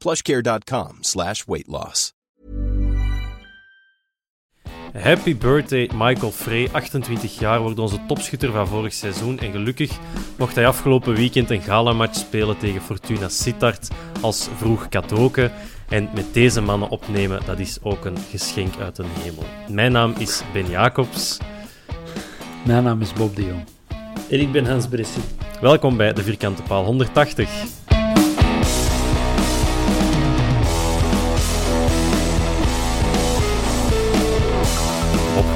plushcare.com slash weight loss. Happy birthday Michael Frey, 28 jaar, wordt onze topschutter van vorig seizoen. En gelukkig mocht hij afgelopen weekend een galamatch spelen tegen Fortuna Sittard als vroeg cadeauke. En met deze mannen opnemen, dat is ook een geschenk uit de hemel. Mijn naam is Ben Jacobs. Mijn naam is Bob de Jong. En ik ben Hans Bressie. Welkom bij de Vierkante Paal 180.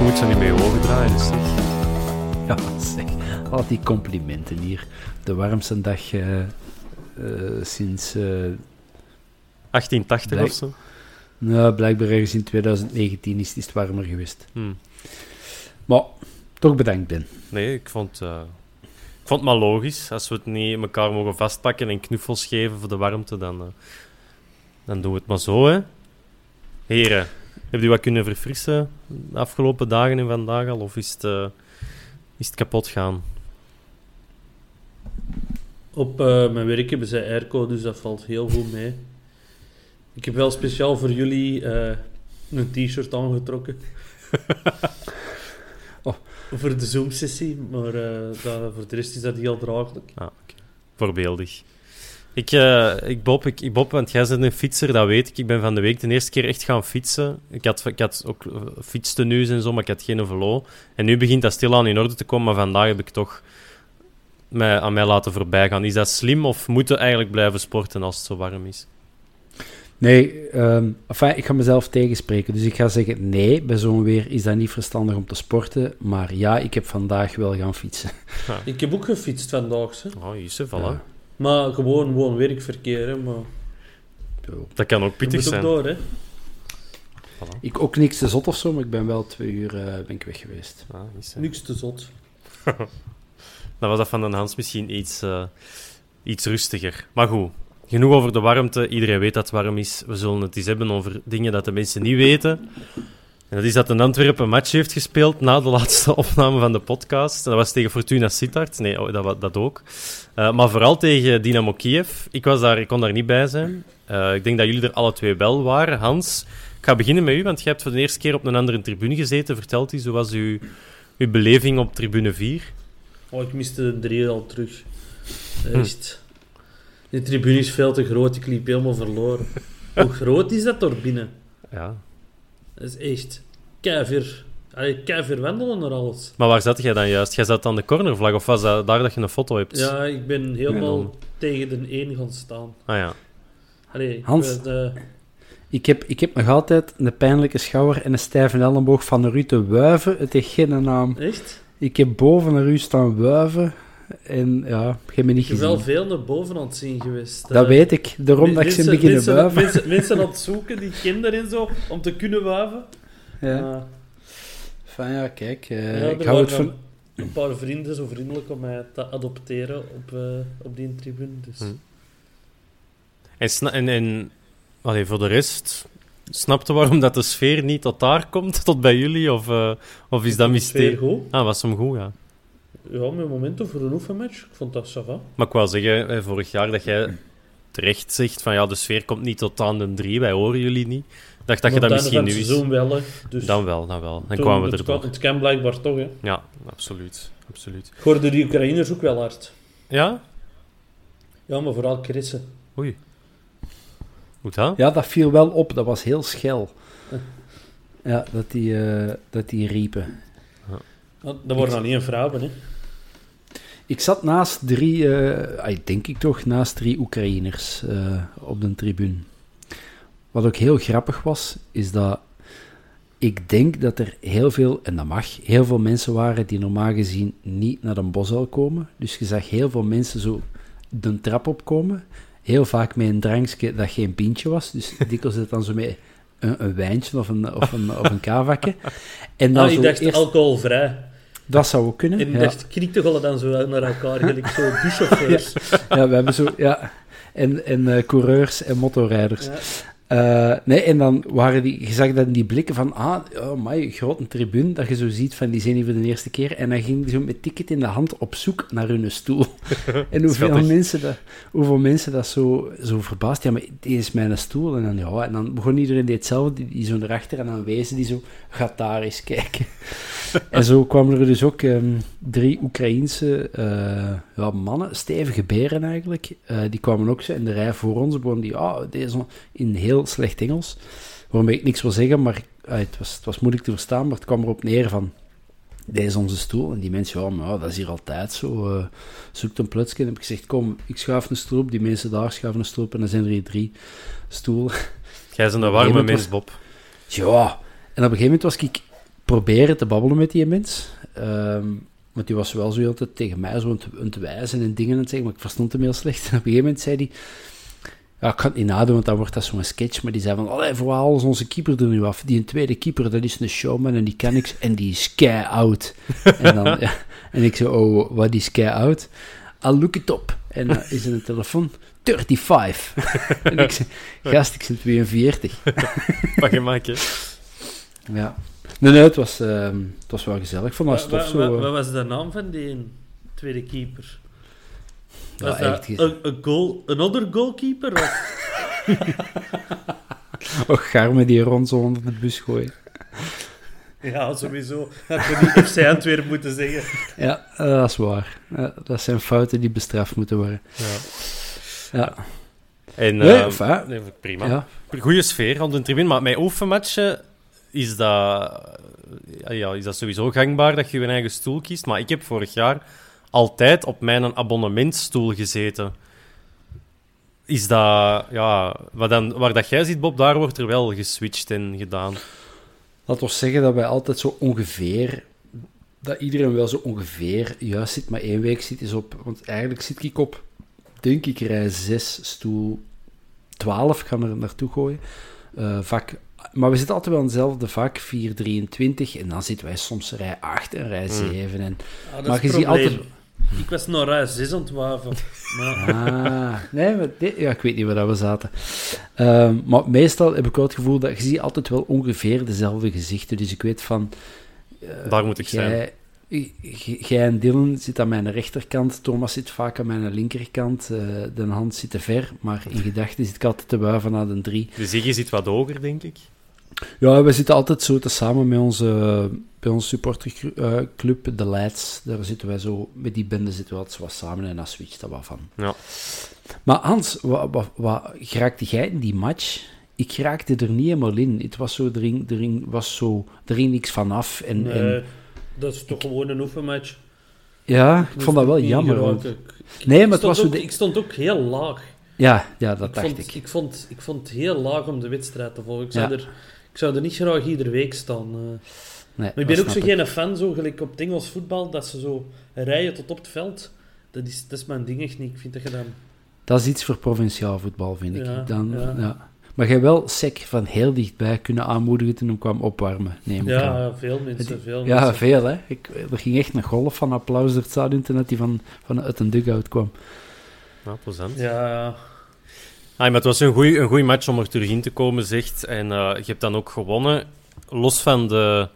Je moet ze niet mee ogen draaien, dus zeg. Ja, zeg. Al die complimenten hier. De warmste dag eh, eh, sinds... eh, 1880 Blijk- of zo. nou, blijkbaar ergens in 2019 is het warmer geweest. Hmm. Maar toch bedankt, Ben. Nee, ik vond, eh, ik vond het maar logisch. Als we het niet elkaar mogen vastpakken en knuffels geven voor de warmte, dan, eh, dan doen we het maar zo, hè. Heren, hebben u wat kunnen verfrissen de afgelopen dagen en vandaag al? Of is het, eh, is het kapot gaan? Op eh, mijn werk hebben zij airco, dus dat valt heel goed mee. Ik heb wel speciaal voor jullie eh, een t-shirt aangetrokken. Oh. Voor de Zoom-sessie, maar dat, voor de rest is dat heel draaglijk. Ah. Voorbeeldig. Ik, eh, ik, Bob, ik, ik, Bob, want jij bent een fietser, dat weet ik. Ik ben van de week de eerste keer echt gaan fietsen. Ik had, ik had ook uh, fietstenues en zo, maar ik had geen velo. En nu begint dat stilaan in orde te komen, maar vandaag heb ik toch mij, aan mij laten voorbijgaan. Is dat slim of moeten we eigenlijk blijven sporten als het zo warm is? Nee, ehm, enfin, ik ga mezelf tegenspreken. Dus ik ga zeggen, nee, bij zo'n weer is dat niet verstandig om te sporten. Maar ja, ik heb vandaag wel gaan fietsen. Ik heb ook gefietst vandaag, hè. Oh, hier ze, voilà. Ja. Maar gewoon, gewoon werkverkeer. Hè, maar. Dat kan ook pittig ook zijn. door, hè. Ik ook niks te zot of zo, maar ik ben wel twee uur eh, ben ik weg geweest. Ah, ze. Niks te zot. Dan was dat van de Hans misschien iets, eh, iets rustiger. Maar goed, genoeg over de warmte. Iedereen weet dat het warm is. We zullen het eens hebben over dingen dat de mensen niet weten. En dat is dat een Antwerpen een match heeft gespeeld na de laatste opname van de podcast. Dat was tegen Fortuna Sittard. Nee, oh, dat, dat ook. Eh, maar vooral tegen Dynamo Kiev. Ik, was daar, ik kon daar niet bij zijn. Eh, ik denk dat jullie er alle twee wel waren. Hans, ik ga beginnen met u, want jij hebt voor de eerste keer op een andere tribune gezeten. Vertelt eens, hoe was uw, uw beleving op tribune 4? Oh, ik miste de drie al terug. Hm. Echt. Die tribune is veel te groot, ik liep helemaal verloren. Hoe groot is dat door binnen? Ja, Dat is echt keivir. Allee, keivir wandelen naar alles. Maar waar zat jij dan juist? Jij zat aan de cornervlag, of was dat daar dat je een foto hebt? Ja, ik ben helemaal Ja. tegen de één gaan staan. Ah ja. Allee, ik Hans. ben, eh, Ik heb, ik heb nog altijd een pijnlijke schouder en een stijve elleboog van naar u te wuiven. Het heeft geen naam. echt? Ik heb boven naar u staan wuiven. En ja, je hebt me niet Ik ben wel gezien. veel naar boven aan het zien geweest. Dat eh. weet ik. Daarom dat ik ze beginnen mensen, wuiven. Mensen, mensen aan het zoeken, die kinderen en zo, om te kunnen wuiven. Ja. Ah, Van ja, kijk. eh, ja, ik hou het van... Een paar vrienden zo vriendelijk om mij te adopteren op, eh, op die tribune. Dus. Hm. En, sna- en, en allee, voor de rest, Snapte waarom dat de sfeer niet tot daar komt, tot bij jullie? Of, eh, of is dat Sfeer mysterie? goed. Ah, was hem goed, ja. Ja, met momenten voor een oefenmatch. Ik vond dat ça va. Maar ik wou zeggen, vorig jaar dat jij terecht zegt van ja, de sfeer komt niet tot aan de drie, wij horen jullie niet. Dacht dat je dat misschien nu is. seizoen wel. Dus Dan wel, dan wel. Dan kwamen we het, er door. het kan blijkbaar toch, hè. Ja, absoluut. absoluut. Ik hoorde die Oekraïners ook wel hard. Ja? Ja, maar vooral Christen. Oei. Goed hè? Ja, dat viel wel op. Dat was heel schel. Ja, dat die, eh, dat die riepen. Dat dat worden dan niet een vrouwen, hè. Ik zat naast drie, eh, ah, denk ik toch, naast drie Oekraïners eh, op de tribune. Wat ook heel grappig was, is dat ik denk dat er heel veel, en dat mag, heel veel mensen waren die normaal gezien niet naar een bosel komen. Dus je zag heel veel mensen zo de trap opkomen. Heel vaak met een drankje dat geen pintje was. Dus dikwijls het dan zo met een, een wijntje of een, of een, of een kavakje. En dan Ah, ik dacht eerst, alcoholvrij. dat zou ook kunnen. En ja. dacht, kniktegollen dan zo naar elkaar, gelijk zo buschauffeurs. Ja, we hebben zo, ja. En, en eh, coureurs en motorrijders. Ja. Eh, nee, en dan waren die, je zag dan die blikken van, ah, oh my, grote tribune, dat je zo ziet van, die hier voor de eerste keer. En dan ging die zo met ticket in de hand op zoek naar hun stoel. en hoeveel Schattig. mensen, dat, hoeveel mensen dat zo, zo verbaasd, ja, maar dit is mijn stoel. En dan, ja, en dan begon iedereen deed hetzelfde, die, die zo erachter, en dan wezen die zo, gaat daar eens kijken. en zo kwamen er dus ook ehm, drie Oekraïense eh, ja, mannen, stevige beren eigenlijk, eh, die kwamen ook zo in de rij voor ons, begonnen die, ah, deze in heel slecht Engels, waarmee ik niks wil zeggen, maar ah, het, was, het was moeilijk te verstaan, maar het kwam erop neer van, deze is onze stoel. En die mensen, ja, maar ja, dat is hier altijd zo. eh zoekt een plutsje. En heb ik gezegd, kom, ik schuif een stoel op. Die mensen daar schuiven een stoel op. En dan zijn er hier drie stoelen. Jij bent een warme mens, Bob. Ja. En op een gegeven moment was ik proberen te babbelen met die mens. Ehm, want die was wel zo heel de tijd tegen mij zo aan het, wijzen en dingen aan het zeggen, maar ik verstond hem heel slecht. En op een gegeven moment zei hij... Ja, ik kan het niet nadoen, want dan wordt dat zo'n sketch. Maar die zei van, allee, voor alles onze keeper er nu af. Die een tweede keeper, dat is een showman en die ken ik. En die is kei oud. en, dan, ja, en ik zei, oh, wat is kei oud? I'll look it up. En dan is er een telefoon. 35. en ik zei, gast, ik ben 42. Wat gemak, hè? Ja. Nee, nee, het was, ehm, het was wel gezellig. Wat, tof wat, zo. wat eh. was de naam van die tweede keeper? Ja, Was echt dat een, een goal, een ander goalkeeper? Och, Garme die rond zo onder de bus gooien. ja, sowieso. Dat had je niet FC Antwerpen moeten zeggen. Ja, dat is waar. Ja, dat zijn fouten die bestraft moeten worden. Ja. Ja. En, Nee, eh, enfin, nee, prima. ja. Goeie sfeer op de tribune, maar met oefenmatchen is dat, eh, ja, is dat sowieso gangbaar dat je je eigen stoel kiest. Maar ik heb vorig jaar altijd op mijn abonnementstoel gezeten. Is dat, ja, dan, waar dat jij zit, Bob, daar wordt er wel geswitcht en gedaan. Laat ons zeggen dat wij altijd zo ongeveer... Dat iedereen wel zo ongeveer juist zit, maar één week zit is op... Want eigenlijk zit ik op, denk ik, rij 6, stoel 12. Ik ga er naartoe gooien. Eh, vak... Maar we zitten altijd wel in hetzelfde vak, 423. En dan zitten wij soms rij 8 en rij 7. En... Ah, dat Maar is je het ziet probleem. altijd... Ik was naar rij 6 aan het waven. Maar Ah, nee, maar dit- ja, ik weet niet waar we zaten. Ehm, maar meestal heb ik wel het gevoel dat je ziet altijd wel ongeveer dezelfde gezichten. Dus ik weet van... eh, Daar moet ik zijn. jij, en Dylan zit aan mijn rechterkant, Thomas zit vaak aan mijn linkerkant, eh de hand zit te ver, maar in gedachten zit ik altijd te wuiven naar de drie. De Ziggy zit wat hoger, denk ik. Ja, we zitten altijd zo te samen met onze, bij onze supporterclub, de Leids. Daar zitten wij zo, met die bende zitten we altijd zo wat samen en dan switcht dat wat van. Ja. Maar Hans, wat, wat, wat geraakte jij in die match? Ik raakte er niet helemaal in. Het was zo, er ging, er ging, was zo, er ging niks vanaf. En, nee, en, dat is toch gewoon een oefenmatch. ja, ik Dus vond dat wel jammer. geraakt. want- Ik- Nee, ik maar het stond was zo ook, de- Ik stond ook heel laag. ja, ja, dat ik, dacht vond, ik. ik. vond, ik vond het heel laag om de wedstrijd te volgen. Ik zou, Ja. er, ik zou er niet graag iedere week staan. eh. Nee, Maar ik ben ook zo ik. geen fan, zo gelijk op het Engels voetbal, dat ze zo rijden tot op het veld. Dat is, dat is mijn ding echt niet. Ik vind dat je dan... Dat is iets voor provinciaal voetbal, vind ik. Ja, Dan, ja. ja. Maar jij wel sec van heel dichtbij kunnen aanmoedigen toen hem kwam opwarmen, neem ik aan. Ja, veel mensen, veel Ja, mensen. veel hè. Ik, er ging echt een golf van applaus door het stadion toen hij van, van uit een dugout kwam. Ja, plezant. Ja, maar het was een goede een goeie match om er terug in te komen, zegt. En eh, je hebt dan ook gewonnen. Los van de...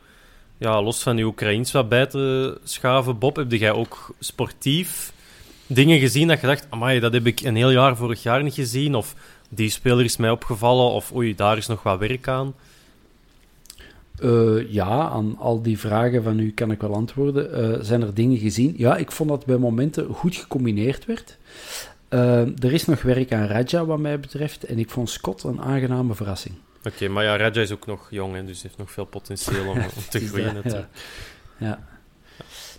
Ja, los van die Oekraïns wat bij te schaven, Bob, heb jij ook sportief dingen gezien dat je dacht, amai, dat heb ik een heel jaar vorig jaar niet gezien, of die speler is mij opgevallen, of oei, daar is nog wat werk aan? Eh, ja, aan al die vragen van u kan ik wel antwoorden. Eh, zijn er dingen gezien? Ja, ik vond dat bij momenten goed gecombineerd werd. Eh, er is nog werk aan Raja, wat mij betreft. En ik vond Scott een aangename verrassing. Oké, maar ja, Raja is ook nog jong, hè, dus heeft nog veel potentieel om, om te groeien. ja. ja.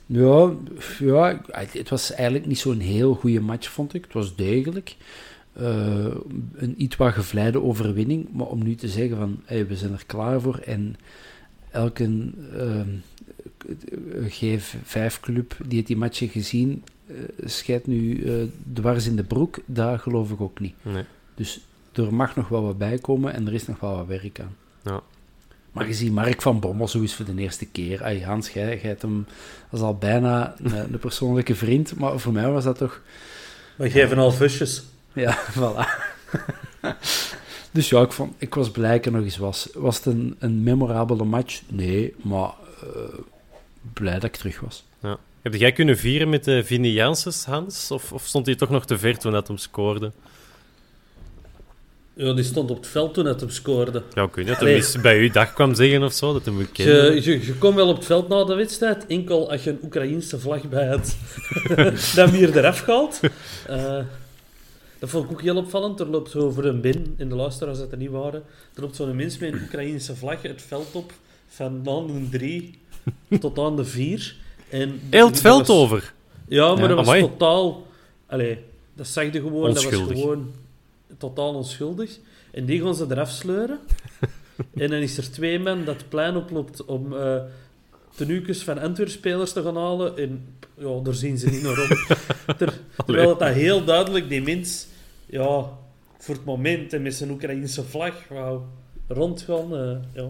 Ja, ja, het was eigenlijk niet zo'n heel goede match, vond ik. Het was degelijk. een iets wat gevleide overwinning. Maar om nu te zeggen van, hey, we zijn er klaar voor en elke uh, G5-club die het die match heeft gezien, scheidt nu uh, dwars in de broek. Daar geloof ik ook niet. Nee. Dus er mag nog wel wat bij komen en er is nog wel wat werk aan. Ja. Maar je ziet Mark van Bommel zo eens voor de eerste keer. Ay, Hans, jij, jij hebt hem als al bijna een, een, persoonlijke vriend, maar voor mij was dat toch... We geven al fusjes. Ja, voilà. Dus ja, ik, vond, ik was blij dat er nog eens was. Was het een, een memorabele match? Nee, maar uh, blij dat ik terug was. Ja. Heb jij kunnen vieren met de Vinnie Janssens, Hans? Of, of stond hij toch nog te ver toen dat hem scoorde? Ja, die stond op het veld toen het hem scoorde. Ja, kun je dat hem bij u dag kwam zeggen of zo? Dat hem je, je, je komt wel op het veld na de wedstrijd, enkel als je een Oekraïense vlag bij had. dat hier eraf gehaald. Uh, dat vond ik ook heel opvallend. Er loopt zo voor een bin, in de luisteraars dat er niet waren, er loopt zo'n mens met een Oekraïnse vlag het veld op, van aan de drie tot aan de vier. En heel het veld over? Ja, maar dat was totaal... Allee, dat zag je gewoon. Dat was gewoon totaal onschuldig. En die gaan ze eraf sleuren. en dan is er twee men dat het plein oploopt om uh, tenuukes van Antwerp-spelers te gaan halen. En ja, daar zien ze niet naar om. Ter, terwijl dat heel duidelijk die mens ja, voor het moment en met zijn Oekraïnse vlag wou rondgaan. Uh, ja.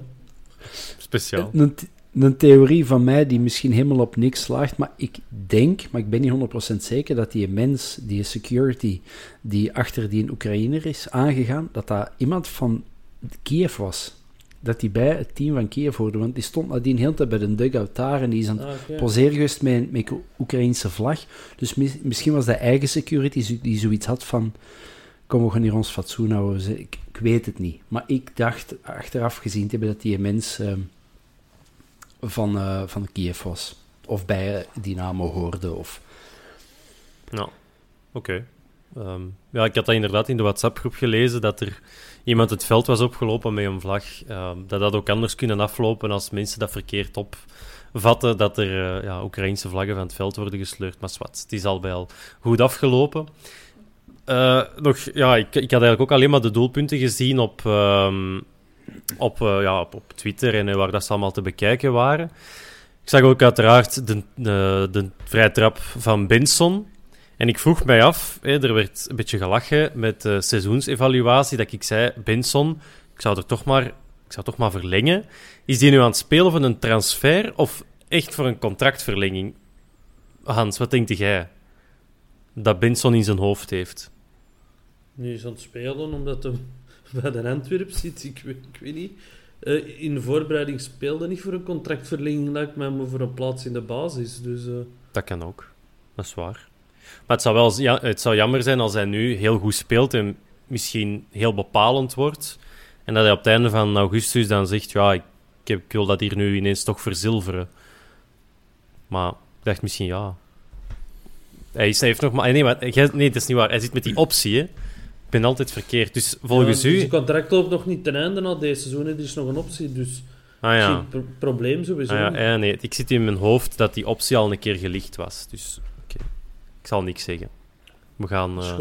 Speciaal. Een, een, theorie van mij die misschien helemaal op niks slaagt, maar ik denk, maar ik ben niet 100% zeker, dat die mens, die security, die achter die Oekraïner is aangegaan, dat dat iemand van Kiev was dat hij bij het team van Kiev hoorde. Want die stond nadien heel tijd bij de dugout daar en die is aan het ah, poseren geweest met, met Oekraïnse vlag. Dus misschien was dat eigen security die zoiets had van... Kom, we gaan hier ons fatsoen houden. Ik, ik weet het niet. Maar ik dacht, achteraf gezien te hebben, dat die mens uh, van, uh, van Kiev was. Of bij Dynamo hoorde. Of... Nou, oké. Um, ja, ik had dat inderdaad in de WhatsApp-groep gelezen, dat er iemand het veld was opgelopen met een vlag, uh, dat dat ook anders kunnen aflopen als mensen dat verkeerd opvatten, dat er uh, ja, Oekraïnse vlaggen van het veld worden gesleurd. Maar zwart, het is al bij al goed afgelopen. Uh, nog, ja, ik, ik, had eigenlijk ook alleen maar de doelpunten gezien op, ehm, op, eh, ja, op, Twitter en waar dat ze allemaal te bekijken waren. Ik zag ook uiteraard de, de, de vrije trap van Benson. En ik vroeg mij af, hè, er werd een beetje gelachen met de seizoensevaluatie, dat ik zei, Benson, ik zou er toch maar, ik zou toch maar verlengen. Is die nu aan het spelen voor een transfer of echt voor een contractverlenging? Hans, wat denkt jij dat Benson in zijn hoofd heeft? Nu is aan het spelen omdat hij bij de Antwerp zit, ik weet, ik weet niet. Uh, in de voorbereiding speelde niet voor een contractverlenging, lijkt maar voor een plaats in de basis. Dus, uh... Dat kan ook, dat is waar. Maar het zou, wel, ja, het zou jammer zijn als hij nu heel goed speelt en misschien heel bepalend wordt. En dat hij op het einde van augustus dan zegt: Ja, ik, ik wil dat hier nu ineens toch verzilveren. Maar ik dacht misschien ja. Hij, is, hij heeft nog maar. Nee, maar, nee, dat is niet waar. Hij zit met die optie. Hè. Ik ben altijd verkeerd. Dus volgens ja, u. Zijn contract loopt nog niet ten einde na deze seizoen. Er is nog een optie. Dus. Ah, ja. Geen probleem sowieso. Ah, ja, ja, nee, ik zit in mijn hoofd dat die optie al een keer gelicht was. Dus ik zal niks zeggen. We gaan... Uh,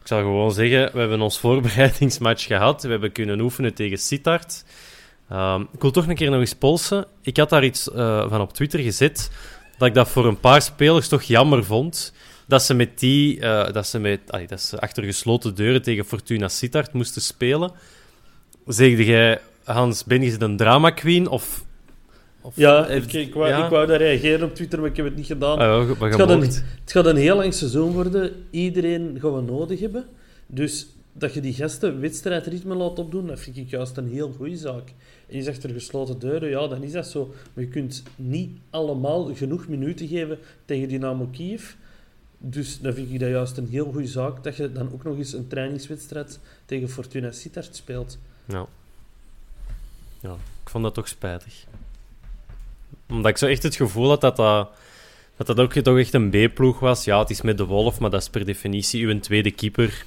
ik zal gewoon zeggen, we hebben ons voorbereidingsmatch gehad. We hebben kunnen oefenen tegen Sittard. Um, ik wil toch een keer nog eens polsen. Ik had daar iets uh, van op Twitter gezet, dat ik dat voor een paar spelers toch jammer vond, dat ze met die... Uh, dat, ze met, allee, dat ze achter gesloten deuren tegen Fortuna Sittard moesten spelen. Zegde jij, Hans, ben je een drama queen of ja, ik, ik, wou, ik wou daar reageren op Twitter, maar ik heb het niet gedaan. Ah, het, gaat een, het, gaat een, heel lang seizoen worden. Iedereen gaan we nodig hebben. Dus dat je die gasten wedstrijdritme laat opdoen, dat vind ik juist een heel goede zaak. En je zegt er gesloten deuren, ja, dan is dat zo. Maar je kunt niet allemaal genoeg minuten geven tegen Dynamo Kiev. Dus dan vind ik dat juist een heel goede zaak, dat je dan ook nog eens een trainingswedstrijd tegen Fortuna Sittard speelt. Ja. Ja, ik vond dat toch spijtig. Omdat ik zo echt het gevoel had dat dat, dat, dat ook toch echt een B-ploeg was. Ja, het is met de Wolf, maar dat is per definitie uw tweede keeper.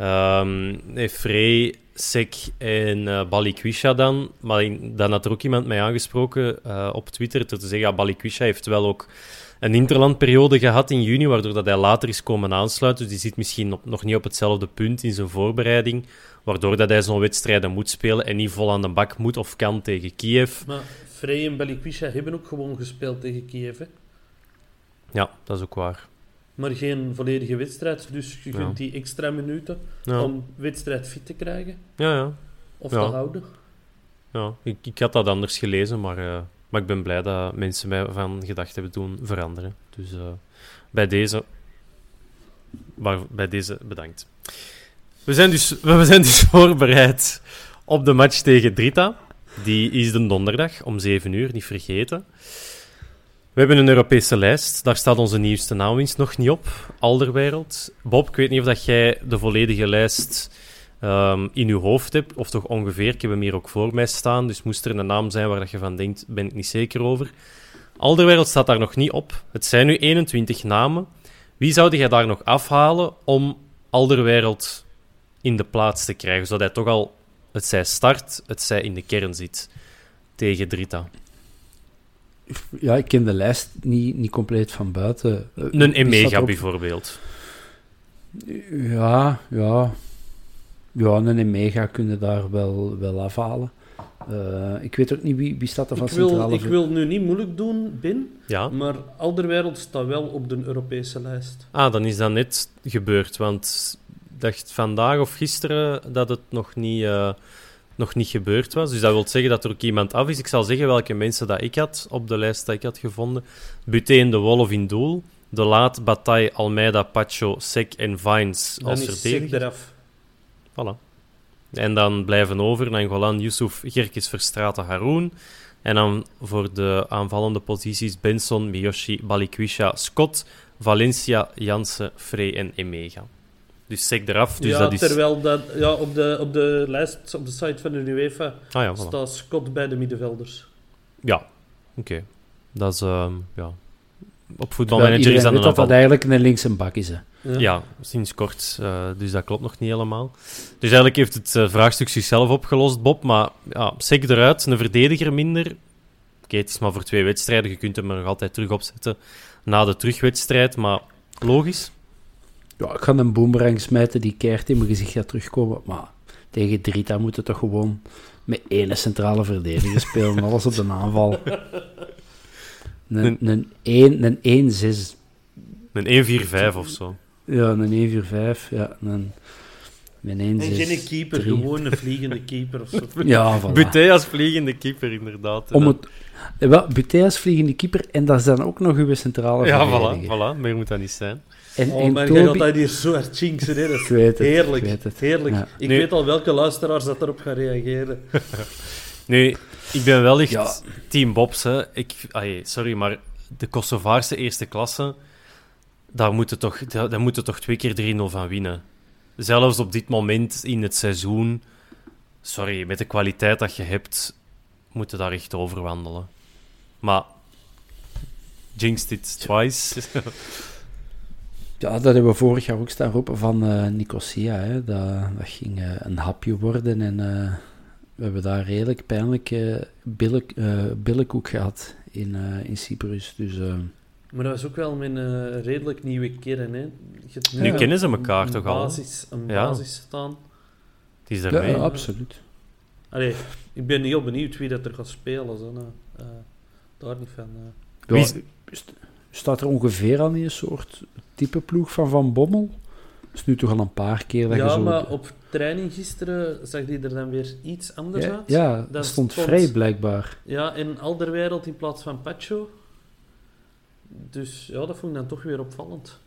Um, Frey, Sek en uh, dan. Maar dan had er ook iemand mij aangesproken uh, op Twitter te zeggen, ja, Balikwisha heeft wel ook een interlandperiode gehad in juni, waardoor dat hij later is komen aansluiten. Dus die zit misschien nog niet op hetzelfde punt in zijn voorbereiding, waardoor dat hij zo'n wedstrijden moet spelen en niet vol aan de bak moet of kan tegen Kiev. Maar Frey en Balikwisha hebben ook gewoon gespeeld tegen Kiev, hè? Ja, dat is ook waar. Maar geen volledige wedstrijd, dus je kunt die extra minuten om wedstrijd fit te krijgen. Ja, ja. Of te houden. Ja, ik, ik had dat anders gelezen, maar... Uh... Maar ik ben blij dat mensen mij van gedacht hebben doen veranderen. Dus uh, bij deze... Maar bij deze bedankt. We zijn, dus, we zijn dus voorbereid op de match tegen Drita. Die is de donderdag om 7 uur, niet vergeten. We hebben een Europese lijst. Daar staat onze nieuwste naamwinst nog niet op. Alderwereld. Bob, ik weet niet of dat jij de volledige lijst um, in je hoofd hebt, of toch ongeveer. Ik heb hem hier ook voor mij staan, dus moest er een naam zijn waar dat je van denkt, ben ik niet zeker over. Alderwereld staat daar nog niet op. Het zijn nu 21 namen. Wie zou jij daar nog afhalen om Alderwereld in de plaats te krijgen, zodat hij toch al, het zij start, het zij in de kern zit tegen Drita? Ja, ik ken de lijst niet, niet compleet van buiten. Een Emega bijvoorbeeld. Ja, ja. Ja, een mega kunnen daar wel, wel afhalen. Uh, ik weet ook niet wie, wie staat er van ik wil, centrale... Ik wil nu niet moeilijk doen, Bin, ja? maar Alderwereld staat wel op de Europese lijst. Ah, dan is dat net gebeurd, want ik dacht vandaag of gisteren dat het nog niet, uh, nog niet gebeurd was. Dus dat wil zeggen dat er ook iemand af is. Ik zal zeggen welke mensen dat ik had op de lijst dat ik had gevonden. Buteen de Wolf in doel. De Laat, Bataille, Almeida, Pacho, Sek en Vines als verdediger. Voilà. En dan blijven over Nangolan, Yusuf, Gerkes, Verstraten, Haroon. En dan voor de aanvallende posities Benson, Miyoshi, Balikwisha, Scott, Valencia, Jansen, Frey en Emega. Dus sec eraf. Dus ja, dat is... terwijl dat, ja, op, de, op de lijst, op de site van de UEFA, ah, ja, staat Scott bij de middenvelders. Ja, oké. Dat is, uh, ja... Op voetbalmanager is dat een dat dat eigenlijk een linkse bak is, hè. Ja, sinds kort. Uh, dus dat klopt nog niet helemaal. Dus eigenlijk heeft het uh, vraagstuk zichzelf opgelost, Bob. Maar ja, sec eruit, een verdediger minder. Oké, het is maar voor twee wedstrijden. Je kunt hem er nog altijd terug opzetten na de terugwedstrijd. Maar logisch. Ja, ik ga een boomerang smijten die keert in mijn gezicht gaat terugkomen. Maar tegen Drita moet het toch gewoon met één centrale verdediger spelen. Alles op de aanval. Een 1-6. Een 1-4-5 of zo. Ja, een 1-4-5. Ja, een... Mijn en geen keeper, gewoon een vliegende keeper of zo. Ja, voilà. Buté als vliegende keeper, inderdaad. Om het, wel, Buté als vliegende keeper, en dat is dan ook nog uw centrale Ja, voilà, voilà, meer moet dat niet zijn. En, oh, en maar Toby... gaat dat hier zo hard chinksen, hè? Dat is weet het, heerlijk. Weet het. Heerlijk. Ja. Ik weet al welke luisteraars dat erop gaan reageren. nu, ik ben wel echt ja. team Bobs, hè. Ik, sorry, maar de Kosovaarse eerste klasse daar moeten toch, daar, moeten toch twee keer 3-0 van winnen. Zelfs op dit moment in het seizoen, sorry, met de kwaliteit dat je hebt, moeten daar echt over wandelen. Maar, jinxed it twice. ja, dat hebben we vorig jaar ook staan roepen van uh, Nicosia. Hè. Dat, dat ging uh, een hapje worden en uh, we hebben daar redelijk pijnlijk uh, billenkoek gehad in, in Cyprus. Dus... Maar dat was ook wel met een redelijk nieuwe kern. Hè. nu kennen ze elkaar toch basis, al? Een basis staan. Het is daarmee. Ja, absoluut. Allee, ik ben heel benieuwd wie dat er gaat spelen. Zo, nou. uh, daar niet van. Uh. Ja, staat er ongeveer aan een soort type ploeg van Van Bommel? Dat is nu toch al een paar keer dat ja, zo... maar op training gisteren zag die er dan weer iets anders ja, uit. Ja, dat stond, stond vrij blijkbaar. Ja, in Alderwereld in plaats van Pacho. Dus ja, dat vond ik dan toch weer opvallend.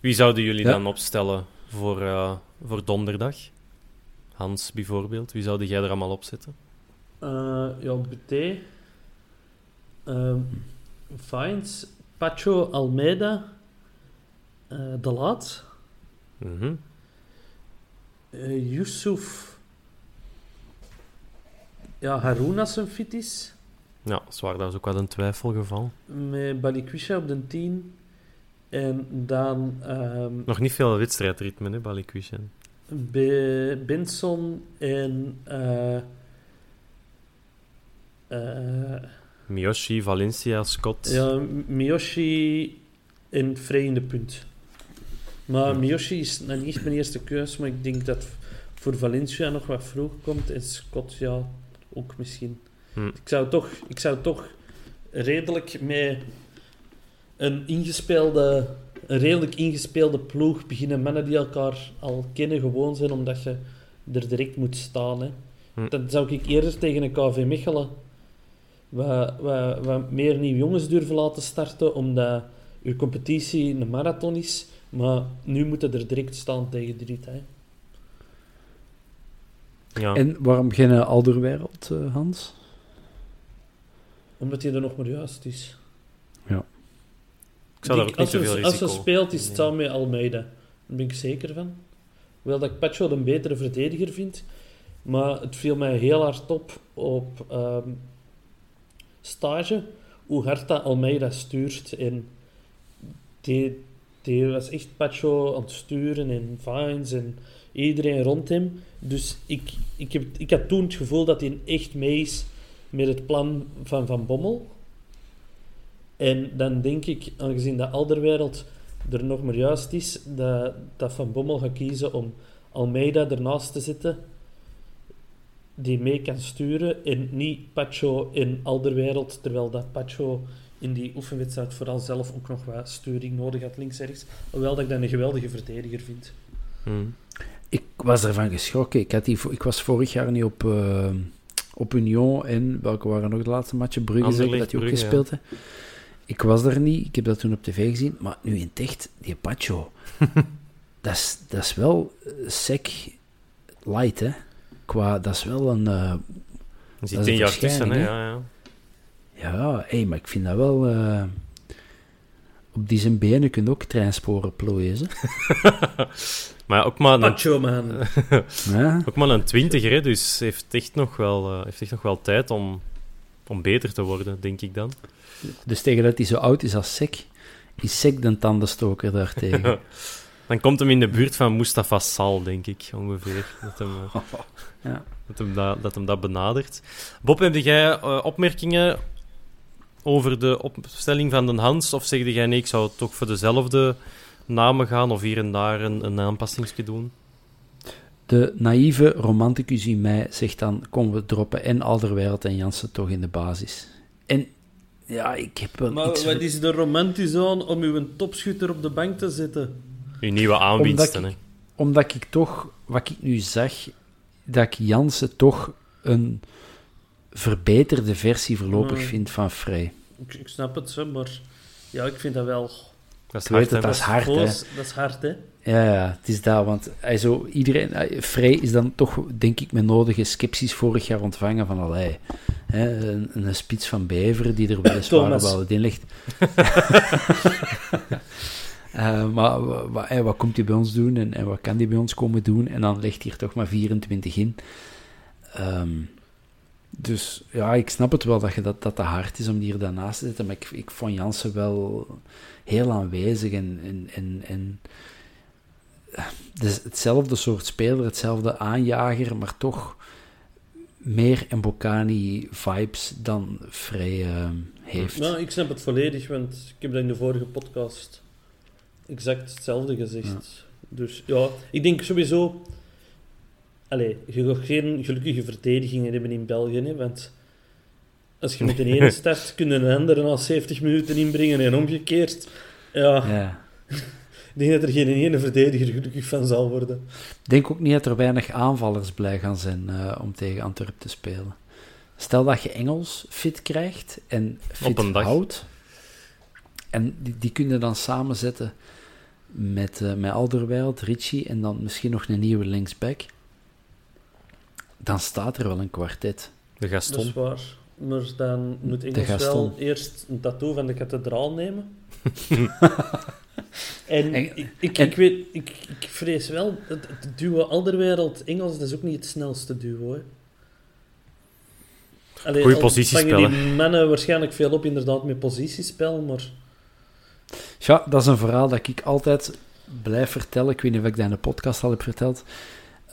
Wie zouden jullie dan opstellen voor, uh, voor donderdag? Hans bijvoorbeeld, wie zou jij er allemaal op zetten? Uh, ja, Buté, uh, Vines, Pacho, Almeida, uh, De Laat, mm -hmm. Yusuf, ja, Haruna zijn fit is. Ja, zwaar, dat is ook wel een twijfelgeval. Met Balikwisha op de 10. En dan... Um, Nog niet veel wedstrijdritme, hè, Balikwisha. Be Benson en... Uh, uh, Miyoshi, Valencia, Scott. Ja, Miyoshi en Frey in de punt. Maar. Miyoshi is nog niet mijn eerste keus, maar ik denk dat voor Valencia nog wat vroeg komt. En Scott, ja, ook misschien. Hm. Ik, zou toch, ik zou toch redelijk met een ingespeelde, een redelijk ingespeelde ploeg beginnen. Mannen die elkaar al kennen, gewoon zijn, omdat je er direct moet staan. Hè. Hm. Dat zou ik eerder tegen een KV Mechelen wat, wat, wat meer nieuwe jongens durven laten starten, omdat je competitie een marathon is. Maar nu moeten er direct staan tegen Driet. Hè. Ja. En waarom geen Alderwereld, uh, Hans? Omdat hij er nog maar juist is. Ja. Ik zou daar ook niet zoveel risico... Als hij speelt, is het samen met Almeida. Daar ben ik zeker van. Hoewel dat ik Pacho een betere verdediger vind. Maar het viel mij heel hard op op um, stage hoe hard dat Almeida stuurt. En die, die was echt Pacho aan het sturen en Vines en iedereen rond hem. Dus ik, ik, heb, ik had toen het gevoel dat hij echt mee is met het plan van Van Bommel. En dan denk ik, aangezien de Alderwereld er nog maar juist is, dat, dat Van Bommel gaat kiezen om Almeida ernaast te zetten, die mee kan sturen, en niet Pacho in Alderwereld, terwijl dat Pacho in die oefenwedstrijd vooral zelf ook nog wat sturing nodig had, links-rechts. Hoewel dat ik dat een geweldige verdediger vind. Hmm. Ik was ervan geschrokken. Ik, had die, ik was vorig jaar niet op... Uh op Union en welke waren nog de laatste matchen? Brugge, zeker dat hij ook gespeeld ja. Ik was daar niet, ik heb dat toen op tv gezien, maar nu in het echt, die Pacho, dat, is, dat is wel sec light, hè. Qua, dat is wel een... Uh, er zit tien jaar tussen, hè, ja, ja. Ja, hey, maar ik vind dat wel... Uh, op die zijn benen kun je ook treinsporen plooien. Maar ook maar een, Pacho, man. ja. ook maar een twintiger, hè, dus heeft echt nog wel, uh, heeft echt nog wel tijd om, om beter te worden, denk ik dan. Dus tegen dat hij zo oud is als Sek, is Sek de tandenstoker daartegen. dan komt hem in de buurt van Mustafa Sal, denk ik, ongeveer. Dat hem, uh, ja. dat, hem dat, dat hem dat benadert. Bob, heb jij uh, opmerkingen over de opstelling van de Hans? Of zeg jij nee, ik zou toch voor dezelfde namen gaan of hier en daar een, een aanpassingsje doen? De naïeve romanticus in mij zegt dan, kom we droppen en Alderweireld en Jansen toch in de basis. En ja, ik heb wel Maar iets... wat is er romantisch aan om uw topschutter op de bank te zetten? Uw nieuwe aanwinsten, omdat ik, omdat ik toch, wat ik nu zag, dat ik Jansen toch een verbeterde versie voorlopig Hmm. vind van Frey. Ik, ik snap het, maar ja, ik vind dat wel... Dat is Ik weet hard, het, hè, dat is hard, hè. Dat is hard, hè? Ja, ja, het is dat, want hij zo, iedereen, hij- Frey is dan toch, denk ik, met nodige sceptisch vorig jaar ontvangen van, allee, hè, een, een spits van Beveren die er weliswaar wel wat in ligt. Eh, maar wa- wa- hè, wat komt hij bij ons doen en, en wat kan hij bij ons komen doen? En dan ligt hier toch maar 24 in. Ehm, dus ja, ik snap het wel dat, je dat, dat te hard is om die er daarnaast te zetten, maar ik, ik vond Jansen wel heel aanwezig en, en, en, en dus hetzelfde soort speler, hetzelfde aanjager, maar toch meer Mbokani-vibes dan Frey eh, heeft. Nou, ik snap het volledig, want ik heb dat in de vorige podcast exact hetzelfde gezegd. Dus ja, ik denk sowieso... Allee, je gaat geen gelukkige verdedigingen hebben in België, hè, want als je met een ene start, kun je een andere na 70 minuten inbrengen en omgekeerd. Ja, Ja. ik denk dat er geen ene verdediger gelukkig van zal worden. Ik denk ook niet dat er weinig aanvallers blij gaan zijn eh, om tegen Antwerpen te spelen. Stel dat je Engels fit krijgt en fit houdt, en die, die kunnen dan samenzetten met, uh, met Alderweireld, Richie en dan misschien nog een nieuwe linksback, dan staat er wel een kwartet. De Gaston. Dat is waar. Maar dan moet Engels wel eerst een tattoo van de kathedraal nemen. en, ik, ik, ik, weet, ik, ik vrees wel, het, het duo Alderwereld Engels, dat is ook niet het snelste duo. Hè. Allee, Goeie positiespel. die mannen waarschijnlijk veel op inderdaad met positiespel, maar... Ja, dat is een verhaal dat ik altijd blijf vertellen. Ik weet niet of ik dat in de podcast al heb verteld.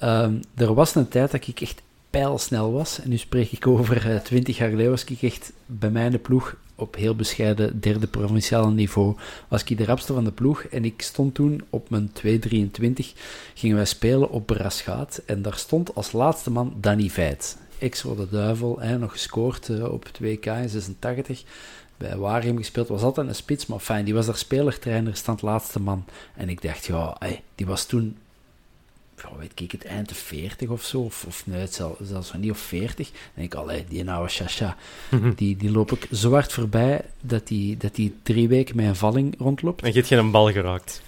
Um, er was een tijd dat ik echt pijlsnel was. En nu spreek ik over uh, 20 jaar geleden was ik echt bij mij in de ploeg op heel bescheiden derde provinciale niveau was ik de rapste van de ploeg. En ik stond toen op mijn 2.23, gingen wij spelen op Braschaat. En daar stond als laatste man Danny Veit. Ex-Rode Duivel, nog gescoord uh, op 2K in 86. Bij Waregem gespeeld, was altijd een spits, maar fijn, die was daar spelertrainer, stand laatste man. En ik dacht, ja, hey, die was toen ja, weet ik het, eind de 40 of zo, of, of nee, zelfs, zelfs niet of 40. Dan denk ik, allee, die nou Chacha, die, die loop ik zo hard voorbij dat die, dat die drie weken met een valling rondloopt. En je hebt geen bal geraakt.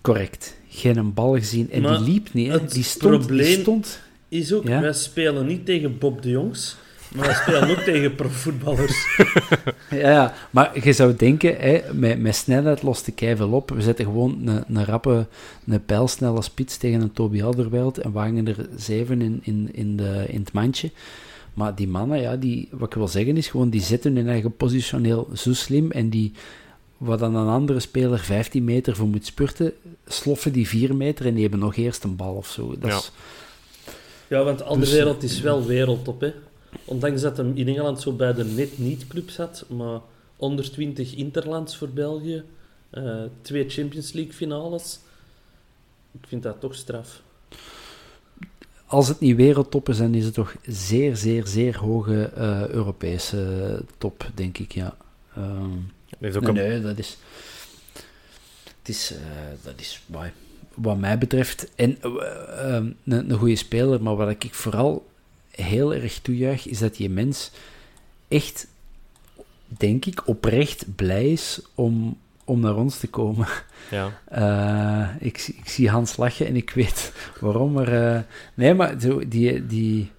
Correct. Geen bal gezien. En die liep niet, hè. Die stond, die stond... is ook, wij spelen niet tegen Bob de Jongs, maar we spelen ook tegen profvoetballers. ja, maar je zou denken, hè, met, met snelheid lost de keivel op. We zetten gewoon een, een rappe, een pijlsnelle spits tegen een Toby Alderweireld en wagen er zeven in, in, in, de, in het mandje. Maar die mannen, ja, die, wat ik wil zeggen is gewoon, die zetten hun eigen positioneel zo slim en die, wat dan een andere speler 15 meter voor moet spurten, sloffen die 4 meter en die hebben nog eerst een bal of zo. Dat ja. Is, ja, want de dus, wereld is wel wereldtop, hè. Ondanks dat hem in Engeland zo bij de net-niet-club zat, maar onder 20 interlands voor België, uh, twee Champions League finales. Ik vind dat toch straf. Als het niet wereldtop is, dan is het toch zeer, zeer, zeer hoge uh, Europese top, denk ik, ja. Um, nee, een... nee, dat is... Het is, uh, dat is wat mij betreft en, een, een goede speler, maar wat ik vooral heel erg toejuich, is dat die mens echt, denk ik, oprecht blij is om, om naar ons te komen. Ja. Uh, ik, ik zie Hans lachen en ik weet waarom, maar... Uh, nee, maar zo, die... die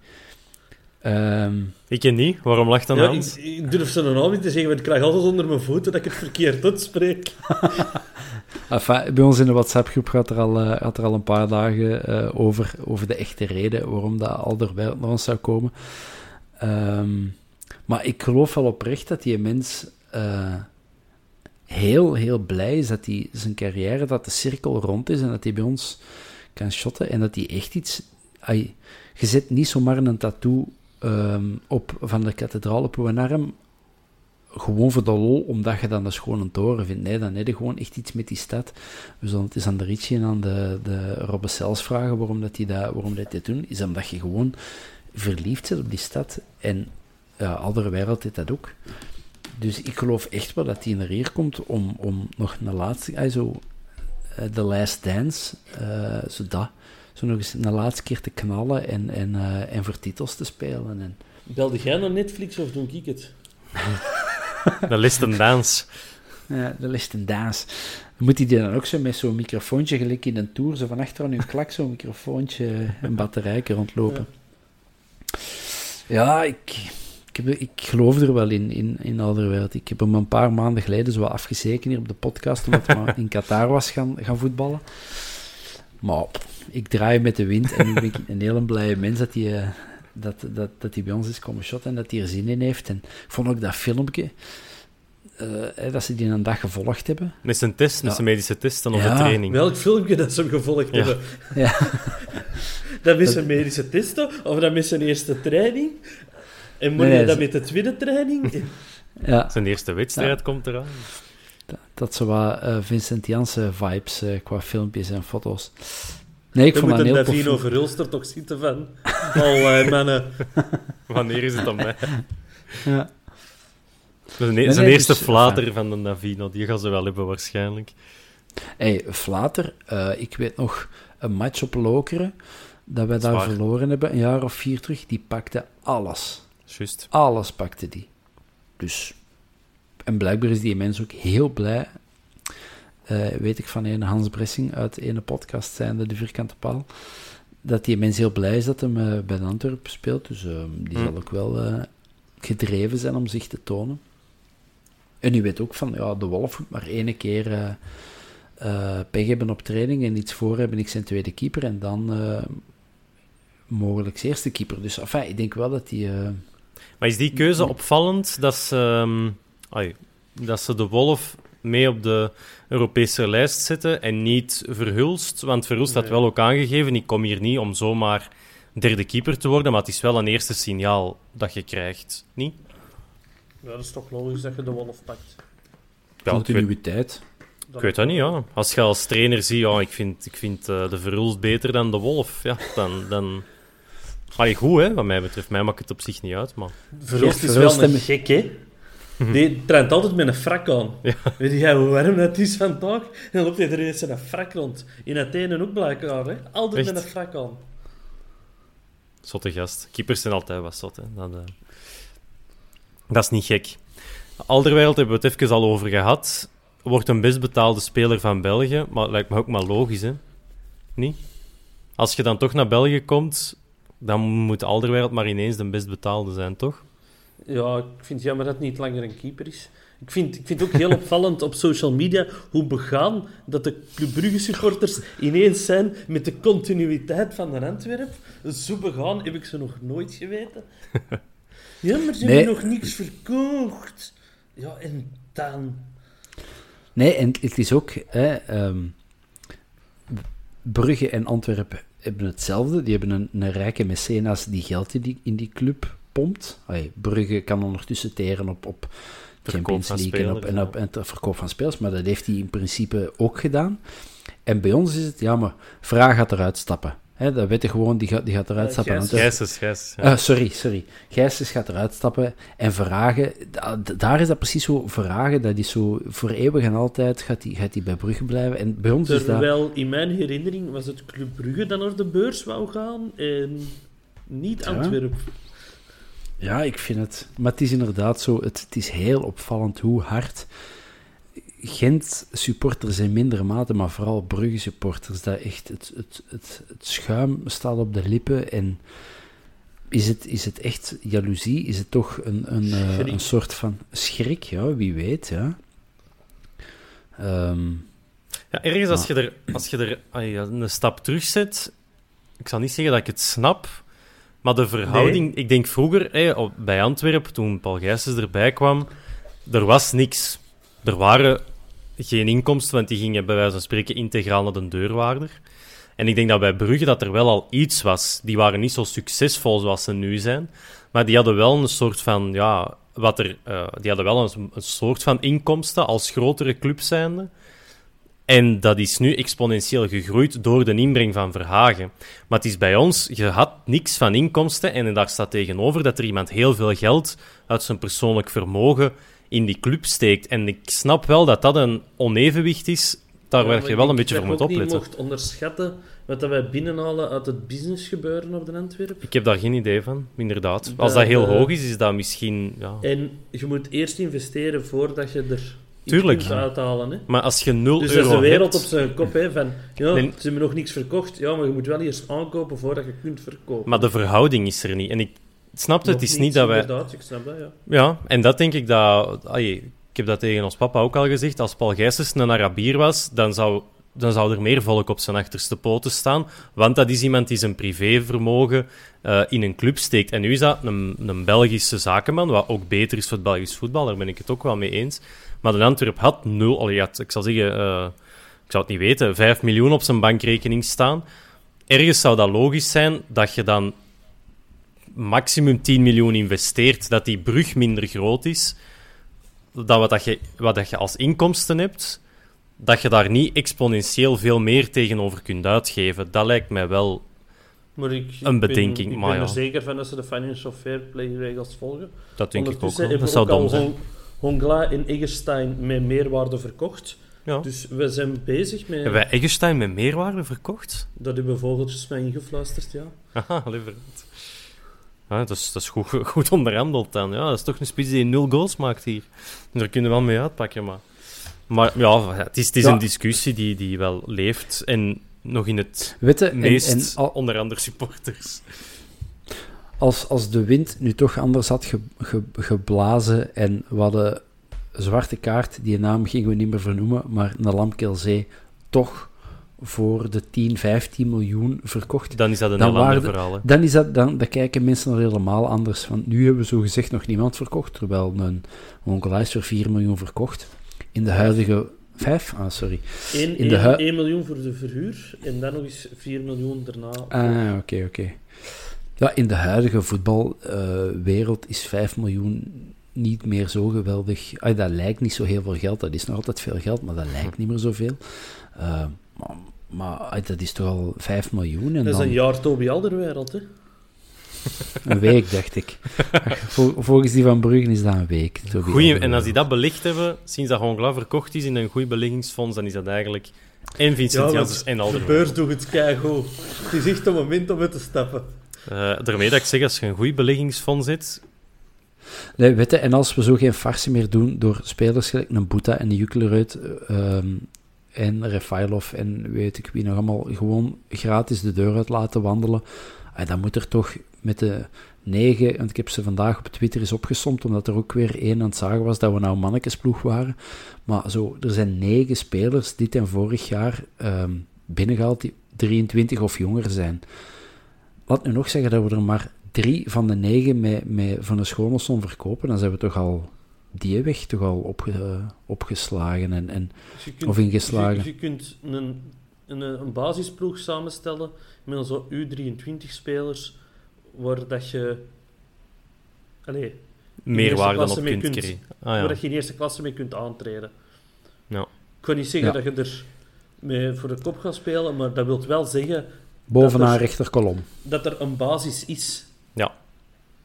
um... ik ken niet. Waarom lacht dan ja, Hans? Ik, ik durf ze nog niet te zeggen, want ik krijg altijd onder mijn voeten dat ik het verkeerd uitspreek. enfin, bij ons in de WhatsApp-groep gaat, er al, uh, gaat er al een paar dagen uh, over, over de echte reden waarom dat Alderweireld naar ons zou komen. Um, maar ik geloof wel oprecht dat die mens uh, heel, heel blij is dat hij zijn carrière, dat de cirkel rond is en dat hij bij ons kan shotten en dat hij echt iets... Ay, je zet niet zomaar een tattoo um, op van de kathedraal op uw arm gewoon voor de lol, omdat je dan de schone toren vindt. Nee, dan heb je gewoon echt iets met die stad. We zullen het eens aan de Ritchie en aan de, de Robbe Sels vragen waarom, dat die dat, waarom dat dit doen. Is omdat je gewoon verliefd bent op die stad. En andere wereld heeft dat ook. Dus ik geloof echt wel dat hij naar hier komt om, om nog een laatste... Also, uh, The Last Dance, uh, zo dat. Zo nog eens een laatste keer te knallen en, en, uh, en voor titels te spelen. En... Belde jij naar Netflix of doe ik het? De list en dans. Ja, de list en dans. Moet hij dan ook zo met zo'n microfoontje, gelijk in een tour, zo van achter aan uw klak, zo'n microfoontje en batterijke rondlopen? Ja, ja ik, ik, heb, ik geloof er wel in, in, in wereld. Ik heb hem een paar maanden geleden zo afgezeken hier op de podcast, omdat hij in Qatar was gaan, gaan voetballen. Maar ik draai met de wind en nu ben ik een hele blije mens dat hij, eh, dat, dat, dat hij bij ons is komen shotten en dat hij er zin in heeft. En ik vond ook dat filmpje, uh, dat ze die een dag gevolgd hebben. Met zijn test, met zijn medische test dan op de training. Welk filmpje dat ze hem gevolgd hebben? Ja. dat met zijn medische testen, of dat met zijn eerste training? En moet nee, je dat met de tweede training? ja. Zijn eerste wedstrijd komt eraan. Dat, dat zo wat uh, Vincent Janssen vibes uh, qua filmpjes en foto's. Nee, ik vond moet dat een heel Davino Verhulster toch zitten van... Al mannen. Wanneer is het dan mij? Ja. Zijn, nee, zijn eerste dus, flater van de Navino, die gaan ze wel hebben waarschijnlijk. hey, flater, uh, ik weet nog een match op Lokeren, dat wij daar verloren hebben, een jaar of vier terug, die pakte alles. Just. Alles pakte die. Dus, en blijkbaar is die mens ook heel blij weet ik van een Hans Bressing uit ene podcast zijnde, De Vierkante Paal, dat die mens heel blij is dat hem bij de Antwerpen speelt. Dus die hm. zal ook wel gedreven zijn om zich te tonen. En u weet ook van, ja, de Wolf moet maar één keer uh, pech hebben op training en iets voor hebben, ik zijn tweede keeper en dan uh, mogelijk eerste keeper. Dus enfin, ik denk wel dat die... Uh... Maar is die keuze opvallend dat ze, um, dat ze de Wolf mee op de Europese lijst zetten en niet Verhulst? Want Verhulst had wel ook aangegeven, ik kom hier niet om zomaar derde keeper te worden, maar het is wel een eerste signaal dat je krijgt, niet? Ja, dat is toch logisch dat je de Wolf pakt. Continuïteit. Ik weet dat niet, ja. Als je als trainer ziet, ja, ik vind, ik vind uh, de Verhulst beter dan de Wolf, ja, dan... dan... Allee, goed, hè, wat mij betreft. Mij maakt het op zich niet uit, maar... Verhulst is wel een gek, hè. Die traint altijd met een frak aan. Ja. Weet jij hoe warm dat is vandaag? En dan loopt hij er eens een frak rond. In Athene ook blijkbaar, hè. Altijd met een frak aan. Zotte gast. Keepers zijn altijd wat zot, hè. Dat, uh... dat is niet gek. Alderwereld hebben we het even al over gehad wordt een best betaalde speler van België, maar het lijkt me ook maar logisch, hè? Niet? Als je dan toch naar België komt, dan moet Alderwereld maar ineens de best betaalde zijn, toch? Ja, ik vind het jammer dat het niet langer een keeper is. Ik vind, ik vind het ook heel opvallend op social media hoe begaan dat de Club Brugge supporters ineens zijn met de continuïteit van de Antwerp. Zo begaan heb ik ze nog nooit geweten. Ja, maar ze hebben nog niks verkocht. Ja, en dan... Nee, en het is ook... Hè, um, Brugge en Antwerpen hebben hetzelfde. Die hebben een, een rijke mecenas die geld in die, in die club pompt. Allee, Brugge kan ondertussen teren op, op Champions League en op, en op en verkoop van spelers, maar dat heeft hij in principe ook gedaan. En bij ons is het, ja, maar Vraag gaat eruit stappen. Hè, dat weet je gewoon, die gaat, die gaat eruit stappen. Gijsens, Gijsens. Ja. Uh, sorry, sorry. Gijsens gaat eruit stappen en Verhagen, daar is dat precies zo, Verhagen, dat is zo voor eeuwig en altijd gaat die, gaat die bij Brugge blijven. En bij ons Terwijl, is dat... in mijn herinnering was het Club Brugge dat naar de beurs wou gaan en niet Antwerpen. Ja. Ja, ik vind het... Maar het is inderdaad zo, het, het is heel opvallend hoe hard Gent-supporters in mindere mate, maar vooral Brugge-supporters, dat echt het, het, het, het, schuim staat op de lippen. En is het, is het echt jaloezie? Is het toch een, een, uh, een soort van schrik? Ja, wie weet, ja. Um, ja, ergens als je er, als je er een stap terug zet, ik zal niet zeggen dat ik het snap, maar de verhouding, ik denk vroeger hey, bij Antwerpen, toen Paul Gijsens erbij kwam, er was niks. Er waren geen inkomsten, want die gingen bij wijze van spreken integraal naar de deurwaarder. En ik denk dat bij Brugge dat er wel al iets was. Die waren niet zo succesvol zoals ze nu zijn, maar die hadden wel een soort van, ja, wat er, uh, die hadden wel een, een, soort van inkomsten als grotere club zijnde. En dat is nu exponentieel gegroeid door de inbreng van Verhagen. Maar het is bij ons, je had niks van inkomsten en daar staat tegenover dat er iemand heel veel geld uit zijn persoonlijk vermogen in die club steekt. En ik snap wel dat dat een onevenwicht is. Daar ja, werd je wel een beetje voor moeten opletten. Je mocht onderschatten wat wij binnenhalen uit het business gebeuren op de Antwerpen. Ik heb daar geen idee van, inderdaad. Als dat heel hoog is, is dat misschien... Ja. En je moet eerst investeren voordat je er Tuurlijk. Hè? Maar als je 0 dus euro Dus is de wereld op zijn kop, hè, van... Ja, ze hebben nog niks verkocht. Ja, maar je moet wel eerst aankopen voordat je kunt verkopen. Maar de verhouding is er niet. En ik snap het, is niet dat wij... Inderdaad, ik snap dat, ja. Ja, en dat denk ik dat... Allee, ik heb dat tegen ons papa ook al gezegd. Als Paul Gijsens een Arabier was, dan zou, dan zou er meer volk op zijn achterste poten staan. Want dat is iemand die zijn privévermogen uh, in een club steekt. En nu is dat een, een Belgische zakenman, wat ook beter is voor het Belgisch voetbal. Daar ben ik het ook wel mee eens. Maar de Antwerp had nul... Allee, had, ik zal zeggen... Uh, ik zou het niet weten, 5 miljoen op zijn bankrekening staan. Ergens zou dat logisch zijn dat je dan maximum 10 miljoen investeert, dat die brug minder groot is dan wat, dat je, wat dat je als inkomsten hebt, dat je daar niet exponentieel veel meer tegenover kunt uitgeven. Dat lijkt mij wel maar ik, een bedenking. Ik ben, ik ben er zeker van dat ze de financial fair play regels volgen. Dat denk ik ook wel. Dat zou dom zijn. Hongla en Egerstein met meerwaarde verkocht. Ja. Dus we zijn bezig met... Hebben wij Egerstein met meerwaarde verkocht? Dat hebben vogeltjes mij ingefluisterd, ja. Haha, liever niet. Ja, dat is, dat is goed, goed onderhandeld dan. Ja, dat is toch een spits die nul goals maakt hier. daar kunnen we wel mee uitpakken, maar... Maar ja, het is, het is een discussie die, die wel leeft en nog in het Witte, meest, en, onder andere supporters. Als, als de wind nu toch anders had geblazen en we hadden zwarte kaart, die naam gingen we niet meer vernoemen, maar naar Lamkelzee toch voor de 10, 15 miljoen verkocht. Dan is dat een heel ander verhaal. Dan, is dat, dan, dan kijken mensen er helemaal anders. Want nu hebben we zo gezegd nog niemand verkocht, terwijl een Onkel is voor 4 miljoen verkocht. In de huidige... 5? Ah, sorry. 1, in de 1 miljoen voor de verhuur en dan nog eens 4 miljoen daarna. Ah, oké, oké. Ja, in de huidige voetbalwereld uh, is 5 miljoen niet meer zo geweldig. Ah, dat lijkt niet zo heel veel geld. Dat is nog altijd veel geld, maar dat lijkt niet meer zoveel. Uh, maar, maar dat is toch al 5 miljoen. En dat is een jaar Toby Alderwereld, hè? Een week, dacht ik. Volgens die van Bruggen is dat een week. Goeie, en als die dat belicht hebben, sinds dat gewoon verkocht is in een goed beleggingsfonds, dan is dat eigenlijk en Vincent ja, Janssens en Alderwereld. De beurs doet het keigoed. Het is echt een moment om het te stappen. Uh, daarmee dat ik zeg, als je een goed beleggingsfonds zit... Nee, weet en als we zo geen farsen meer doen door spelers gelijk een Boeta en de Juklerud ehm, en Refailov en weet ik wie nog allemaal gewoon gratis de deur uit laten wandelen, ah, dan moet er toch met de negen, want ik heb ze vandaag op Twitter eens opgesomd, omdat er ook weer één aan het zagen was dat we nou mannekesploeg waren. Maar zo, er zijn negen spelers dit en vorig jaar um, binnengehaald die 23 of jonger zijn laat nu nog zeggen dat we er maar drie van de negen met, met van de Schoonelson verkopen. Dan zijn we toch al die weg toch al opge, opgeslagen en, en, dus of ingeslagen. je, je kunt een, een, een basisploeg samenstellen met zo U23-spelers, waar dat je... Allez, Meerwaarde op kunt, kunt. Ah, ja. Waar dat je in eerste klasse mee kunt aantreden. Ja. Ik kan niet zeggen dat je er mee voor de kop gaat spelen, maar dat wil wel zeggen Bovenaan rechterkolom. Dat er een basis is. Ja,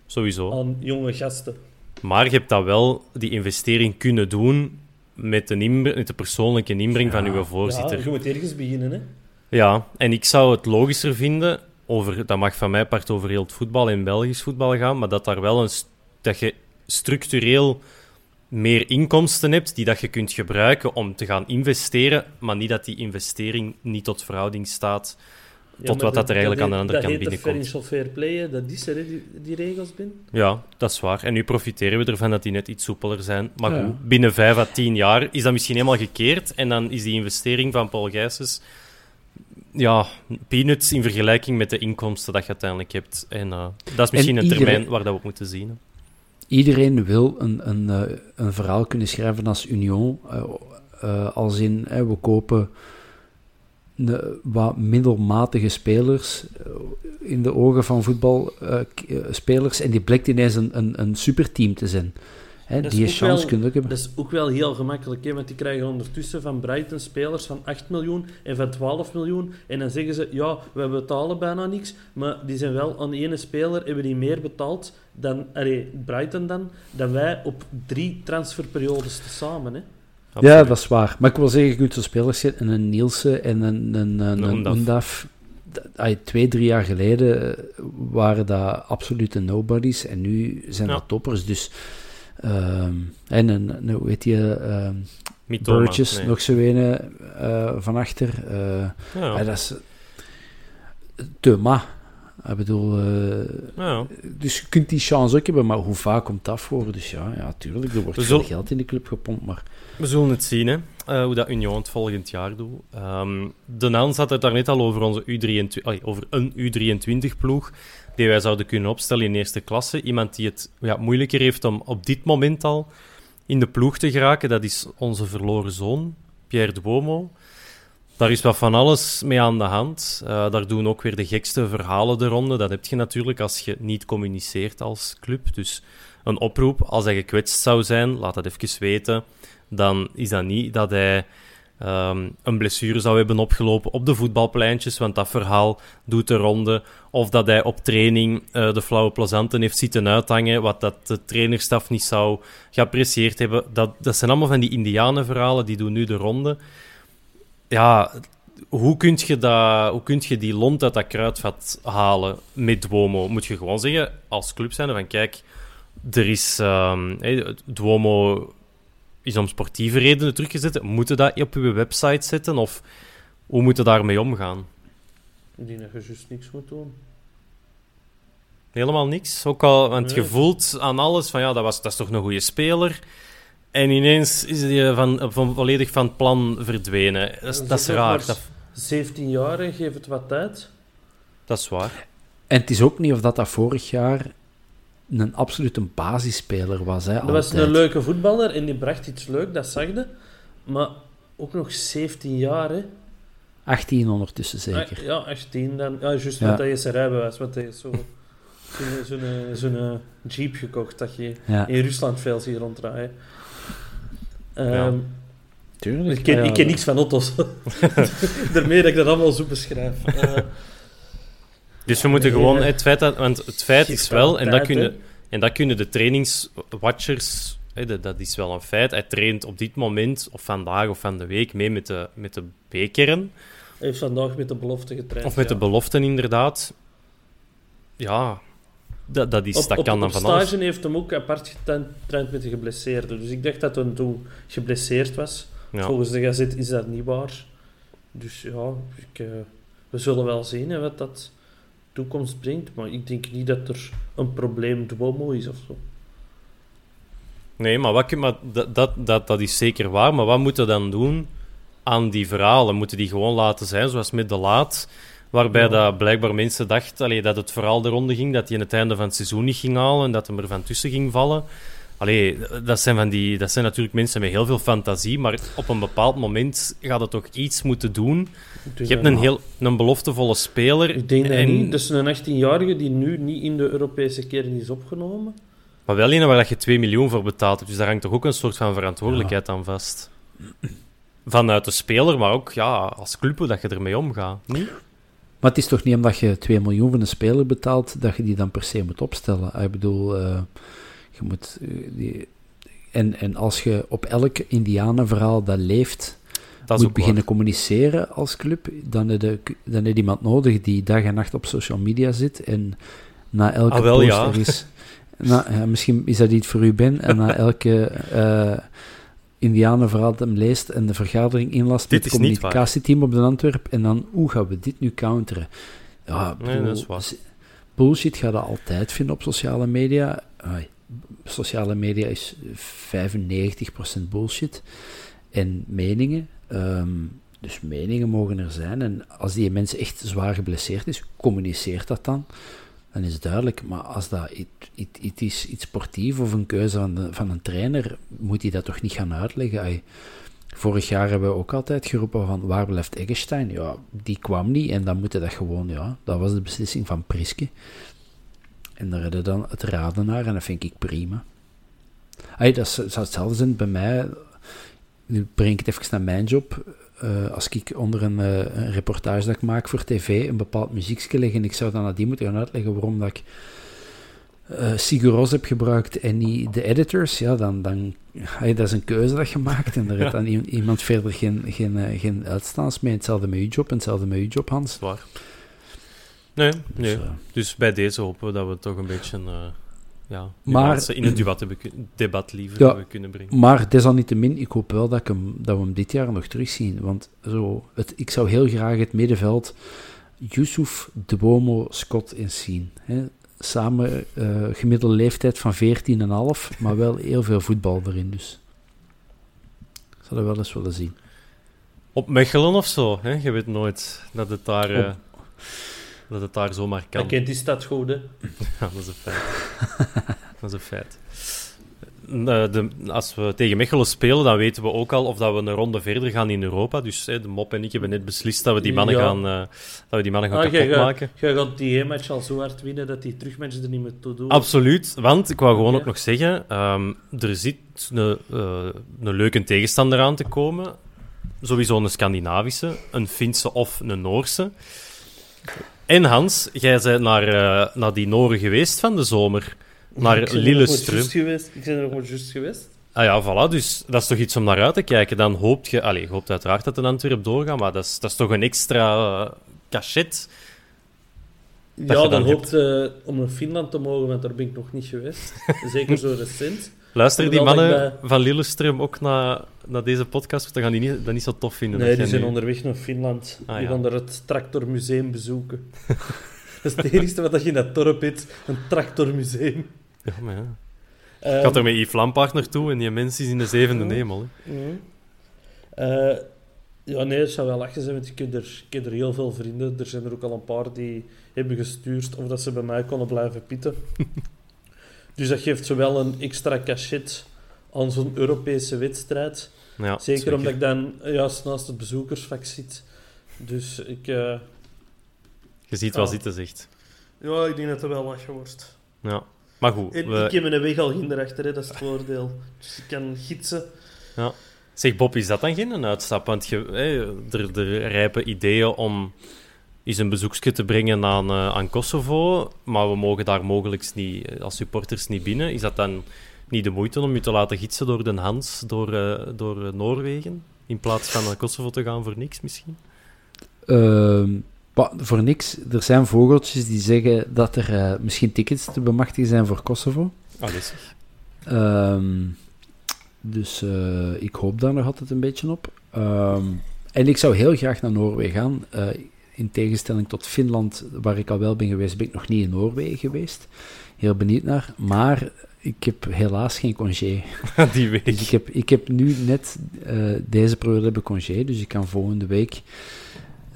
sowieso. Aan jonge gasten. Maar je hebt dat wel, die investering kunnen doen met de, met de persoonlijke inbreng van uw voorzitter. Ja, je moet ergens beginnen, hè? Ja, en ik zou het logischer vinden, over, dat mag van mij part over heel het voetbal en Belgisch voetbal gaan, maar dat, daar wel een, dat je structureel meer inkomsten hebt die dat je kunt gebruiken om te gaan investeren, maar niet dat die investering niet tot verhouding staat tot wat dat er eigenlijk aan de andere kant binnenkomt. Dat financial fair play, dat is er, die, die, regels binnen. Ja, dat is waar. En nu profiteren we ervan dat die net iets soepeler zijn. Maar goed, binnen vijf à tien jaar is dat misschien helemaal gekeerd. En dan is die investering van Paul Gijsens ja, peanuts in vergelijking met de inkomsten dat je uiteindelijk hebt. En uh, dat is misschien een termijn waar dat we op moeten zien. Iedereen wil een, een, uh, een verhaal kunnen schrijven als Union. Uh, als in, we kopen wat middelmatige spelers eh, in de ogen van voetbalspelers. Eh, en die blijkt ineens een, een, een superteam te zijn. Hè, die chance wel, kunnen hebben. Dat is ook wel heel gemakkelijk, hè, want die krijgen ondertussen van Brighton spelers van 8 miljoen en van 12 miljoen. En dan zeggen ze, ja, we betalen bijna niks, maar die zijn wel aan ene speler, hebben die meer betaald dan, allee, Brighton dan, dan wij op drie transferperiodes tezamen. Hè. Ja, dat is waar. Maar ik wil zeggen, je kunt zo spelers en een Nielsen en een, een, een, een Undaf. Twee, drie jaar geleden eh, waren dat absolute nobodies en nu zijn dat toppers. Dus, um, en een, hoe heet je? Burgess, nee. nog zo een uh, van achter. Uh, ja. dat is Thuma. Ik bedoel, uh, ja. dus je kunt die chance ook hebben, maar hoe vaak komt dat voor? Dus ja, ja tuurlijk, er wordt veel geld in de club gepompt, maar... We zullen het zien, hè, uh, hoe dat Union het volgend jaar doet. Um, de Nans had het daar net al over, onze U23, allee, over een U23-ploeg die wij zouden kunnen opstellen in eerste klasse. Iemand die het ja, moeilijker heeft om op dit moment al in de ploeg te geraken, dat is onze verloren zoon, Pierre Duomo. Daar is wat van alles mee aan de hand. Uh, daar doen ook weer de gekste verhalen de ronde. Dat heb je natuurlijk als je niet communiceert als club. Dus een oproep, als hij gekwetst zou zijn, laat dat even weten. Dan is dat niet dat hij um, een blessure zou hebben opgelopen op de voetbalpleintjes, want dat verhaal doet de ronde. Of dat hij op training uh, de flauwe plezanten heeft zitten uithangen, wat dat de trainerstaf niet zou geapprecieerd hebben. Dat, dat zijn allemaal van die indianenverhalen, die doen nu de ronde ja, hoe kun je, dat, hoe kun je die lont uit dat kruidvat halen met Duomo? Moet je gewoon zeggen, als club zijn van kijk, er is um, Duomo is om sportieve redenen teruggezet. Moeten dat op uw website zetten? Of hoe moet je daarmee omgaan? Ik denk dat je juist niks moet doen. Helemaal niks? Ook al, want je voelt aan alles van ja, dat, was, dat is toch een goede speler. En ineens is hij van, van, volledig van het plan verdwenen. Dat is, dat is raar. Dat... 17 jaar, geef het wat tijd. Dat is waar. En het is ook niet of dat, dat vorig jaar een absolute basisspeler was. Hè, dat was een leuke voetballer en die bracht iets leuk, dat zag je. Maar ook nog 17 jaar, hè. 18 ondertussen zeker. Ah, ja, 18 dan. Ja, juist ja. dat je zijn rijbewijs, want hij zo... Zo'n zo zo jeep gekocht dat je in Rusland veel ziet ronddraaien. Um, Tuurlijk. Ik ken, ik ken niks van auto's. Daarmee dat ik dat allemaal zo beschrijf. Uh, dus we moeten gewoon het feit dat, want het feit is wel, en dat kunnen, en dat kunnen de trainingswatchers, hè, dat, is wel een feit. Hij traint op dit moment, of vandaag of van de week, mee met de, met de B-kern. Hij heeft vandaag met de belofte getraind. Of met de beloften, inderdaad. Ja, dat, dat, is, op, dat kan dan van alles. stage heeft hem ook apart getraind met de geblesseerde. Dus ik dacht dat hij toen geblesseerd was. Volgens de gazet is dat niet waar. Dus ja, ik, uh, we zullen wel zien hè, wat dat toekomst brengt. Maar ik denk niet dat er een probleem Duomo is of zo. Nee, maar, wat, maar dat, dat, dat, dat is zeker waar. Maar wat moeten we dan doen aan die verhalen? Moeten die gewoon laten zijn, zoals met de laat? Waarbij dat blijkbaar mensen dachten allee, dat het vooral de ronde ging, dat hij in het einde van het seizoen niet ging halen en dat hem er van tussen ging vallen. Allee, dat zijn, van die, dat zijn natuurlijk mensen met heel veel fantasie, maar op een bepaald moment gaat het toch iets moeten doen. Je hebt een, heel, een beloftevolle speler. Ik denk dat niet. Dus een 18-jarige die nu niet in de Europese kern is opgenomen. Maar wel een waar je 2 miljoen voor betaalt. Dus daar hangt toch ook een soort van verantwoordelijkheid aan vast. Vanuit de speler, maar ook ja, als club dat je ermee omgaat. Niet? Maar het is toch niet omdat je 2 miljoen van een speler betaalt, dat je die dan per se moet opstellen. Ik bedoel, uh, je moet... Uh, die, en, en als je op elk Indianenverhaal dat leeft, dat moet beginnen waar. communiceren als club, dan heb, je, dan heb je iemand nodig die dag en nacht op social media zit en na elke ah, wel, post ja. er is... Na, misschien is dat iets voor u, Ben. En na elke uh, Indianenverhaal dat hem leest en de vergadering inlast met het communicatieteam op de Antwerp. En dan, hoe gaan we dit nu counteren? Ja, nee, bedoel, dat is waar. Bullshit ga je altijd vinden op sociale media. Sociale media is 95% bullshit. En meningen. Um, dus meningen mogen er zijn. En als die mensen echt zwaar geblesseerd is, communiceert dat dan dan is het duidelijk. Maar als dat iets, is, iets sportief of een keuze van, van een trainer, moet hij dat toch niet gaan uitleggen? Vorig jaar hebben we ook altijd geroepen van waar blijft Eggestein? Ja, die kwam niet en dan moeten dat gewoon, ja, dat was de beslissing van Priske. En daar hadden dan het raden naar en dat vind ik prima. Ay, dat zou hetzelfde zijn bij mij. Nu breng ik het even naar mijn job. Uh, als ik onder een, uh, een, reportage dat ik maak voor tv een bepaald muziekje leg en ik zou dan aan die moeten gaan uitleggen waarom dat ik uh, Sigur heb gebruikt en niet de editors, ja, dan, dan hey, dat is een keuze dat je maakt en daar heeft dan iemand verder geen, geen, geen uitstaans mee. Hetzelfde met je job en hetzelfde met je job, Hans. Waar. Nee, dus, nee. dus bij deze hopen we dat we toch een beetje ja, maar, in het debat, debat liever ja, kunnen brengen. Maar desalniettemin, ik hoop wel dat, ik hem, dat we hem dit jaar nog terugzien. Want zo, het, ik zou heel graag het middenveld Yusuf, Duomo, Scott eens zien. Hè. Samen uh, gemiddelde leeftijd van 14,5, maar wel heel veel voetbal erin. Dus ik zou dat wel eens willen zien. Op Mechelen of zo, hè? je weet nooit dat het daar... Uh, dat het daar zomaar kan. kent die stad goed, hè? Ja, dat is een feit. dat is een feit. De, als we tegen Mechelen spelen, dan weten we ook al of dat we een ronde verder gaan in Europa. Dus hè, de Mop en ik hebben net beslist dat we die mannen ja. gaan, uh, dat we die mannen gaan ah, kapot maken. Jij gaat die match al zo hard winnen dat die terugmatch er niet meer toe doen. Absoluut, want ik wou gewoon okay. ook nog zeggen, um, er zit een, uh, een leuke tegenstander aan te komen. Sowieso een Scandinavische, een Finse of een Noorse. En Hans, jij bent naar, uh, naar die Noren geweest van de zomer. Naar Lillestrøm. Ik ben er nog maar juist geweest. Ah ja, voilà. Dus dat is toch iets om naar uit te kijken. Dan hoop je... Allez, je hoopt uiteraard dat de Antwerp doorgaat, maar dat is, dat is toch een extra uh, cachet. Ja, dan, dan hoopt uh, om naar Finland te mogen, want daar ben ik nog niet geweest. Zeker zo recent. Luisteren die mannen van Lillestrøm ook naar, naar deze podcast? Of dan gaan die niet, dat niet zo tof vinden? Nee, die zijn onderweg naar Finland. Ah, die gaan er het tractormuseum bezoeken. dat is het enige wat je in dat dorp hebt. Een tractormuseum. Ja, maar ja. Um, ik had er met Yves Lampaard naartoe en die mensen is in de zevende hemel. Hè. Uh, ja, nee, het zou wel lachen zijn, want ik heb, er, ik heb er heel veel vrienden. Er zijn er ook al een paar die hebben gestuurd of dat ze bij mij konden blijven pitten. dus dat geeft zowel een extra cachet aan zo'n Europese wedstrijd. Ja, zeker, omdat ik dan juist naast het bezoekersvak zit. Dus ik... Uh, Je ziet wel zitten, zegt. Ja, ik denk dat het wel lachen wordt. Ja, maar goed. Ik heb mijn weg al hè, dat is het voordeel. Dus ik kan gidsen. Ja. Zeg Bob, is dat dan geen uitstap? Want je, er, er rijpen ideeën om eens een bezoekje te brengen aan, uh, aan Kosovo, maar we mogen daar mogelijk niet, eh, als supporters niet binnen. Is dat dan niet de moeite om je te laten gidsen door de Hans, door, uh, door Noorwegen, in plaats van naar Kosovo te gaan voor niks misschien? Uh, voor niks. Er zijn vogeltjes die zeggen dat er misschien tickets te bemachtigen zijn voor Kosovo. Ah, Ehm dus ik hoop daar nog altijd een beetje op. Um, en ik zou heel graag naar Noorwegen gaan. In tegenstelling tot Finland, waar ik al wel ben geweest, ben ik nog niet in Noorwegen geweest. Heel benieuwd naar. Maar ik heb helaas geen congé. Die week. Dus ik, heb, ik heb nu net uh, deze periode heb ik congé, dus ik kan volgende week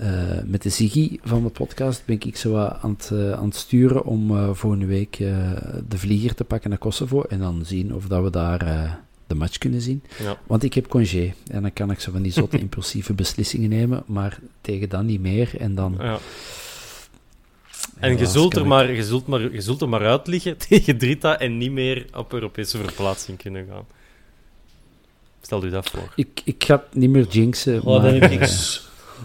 uh, met de Ziggy van de podcast ben ik zo aan het, uh, aan het sturen om volgende week de vlieger te pakken naar Kosovo en dan zien of dat we daar de match kunnen zien. Ja. Want ik heb congé en dan kan ik zo van die zotte impulsieve beslissingen nemen, maar tegen dan niet meer. En dan... Ja. En je zult, er maar, je, zult maar, je zult er maar uit liggen tegen Drita en niet meer op Europese verplaatsing kunnen gaan. Stel u dat voor. Ik, ik ga niet meer jinxen. Oh, maar... dan, heb ik,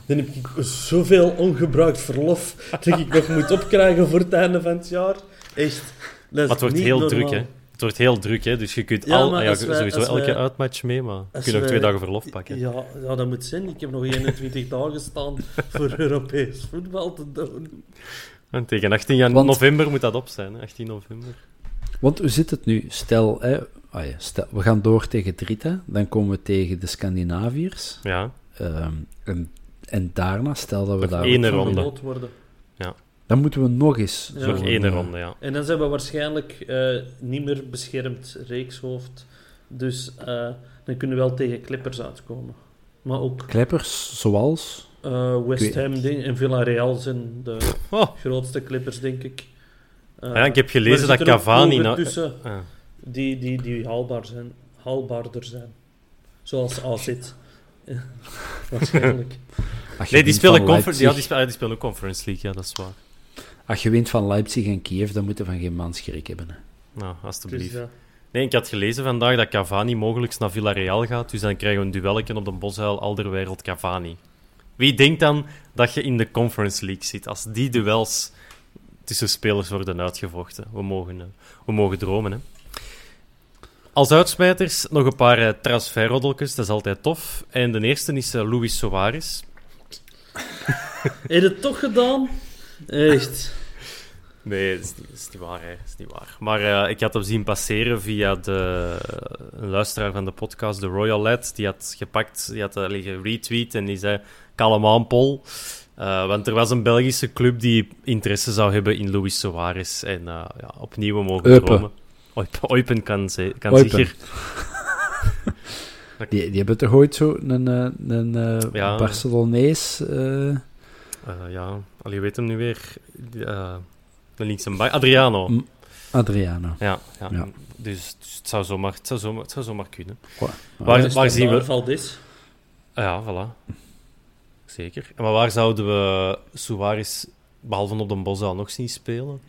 dan heb ik zoveel ongebruikt verlof dat ik nog moet opkrijgen voor het einde van het jaar. Echt. Dat maar het wordt heel druk, hè? Het wordt heel druk, hè? dus je kunt ja, al, ja, sowieso elke uitmatch mee, maar je kunt ook twee dagen verlof pakken. Ja, ja, dat moet zijn. Ik heb nog 21 dagen staan voor Europees voetbal te doen. En tegen 18 november moet dat op zijn, 18 november. Want hoe zit het nu? Stel, hè, oh ja, stel we gaan door tegen Drita, dan komen we tegen de Scandinaviërs. Ja. Um, en, en, daarna, stel dat we daar... Ene ronde. Worden. Dan moeten we nog eens... Ja. Nog één ronde, ja. En dan zijn we waarschijnlijk uh, niet meer beschermd reekshoofd. Dus uh, dan kunnen we wel tegen Clippers uitkomen. Maar ook... Clippers, zoals? Uh, West Ham en Villarreal zijn de oh. grootste Clippers, denk ik. ja, ik heb gelezen dat Cavani... Nou... tussen ah. die, die, die haalbaar zijn, haalbaarder zijn. Zoals AZ. waarschijnlijk. Nee, die spelen, confer ja, die, spelen, die spelen ook Conference League, ja, dat is waar. Als je wint van Leipzig en Kiev, dan moeten we van geen man schrik hebben. Hè. Nou, alstublieft. Dus, Nee, ik had gelezen vandaag dat Cavani mogelijk naar Villarreal gaat, dus dan krijgen we een duelletje op de Boshuil Alderwereld Cavani. Wie denkt dan dat je in de Conference League zit als die duels tussen spelers worden uitgevochten? We mogen, eh, we mogen dromen, hè. Als uitsmijters nog een paar uh, transferroddeltjes, dat is altijd tof. En de eerste is uh, Luis Soares. Heb je het toch gedaan? Echt? Nee, dat is niet, dat is niet waar. Hè. Dat is niet waar. Maar uh, ik had hem zien passeren via de, een luisteraar van de podcast, de Royal Lad. Die had gepakt, die had uh, liggen retweet en die zei: Kalm aan, Paul. Uh, want er was een Belgische club die interesse zou hebben in Luis Soares. En ja, opnieuw mogen Eupen. dromen. Oipen kan, ze, kan Oipen. zeker. die, die hebben toch ooit zo een, een, een ja. Barcelonees... ja, al je weet hem nu weer. De linkse bij Adriano. Adriano. Ja, ja. ja. Dus, dus, het, zou zomaar, het, zou zomaar, het zou zomaar kunnen. Waar, waar, waar zien we... Valdis? Ja, voilà. Zeker. En maar waar zouden we Suarez, behalve op de Bos, al nog zien spelen?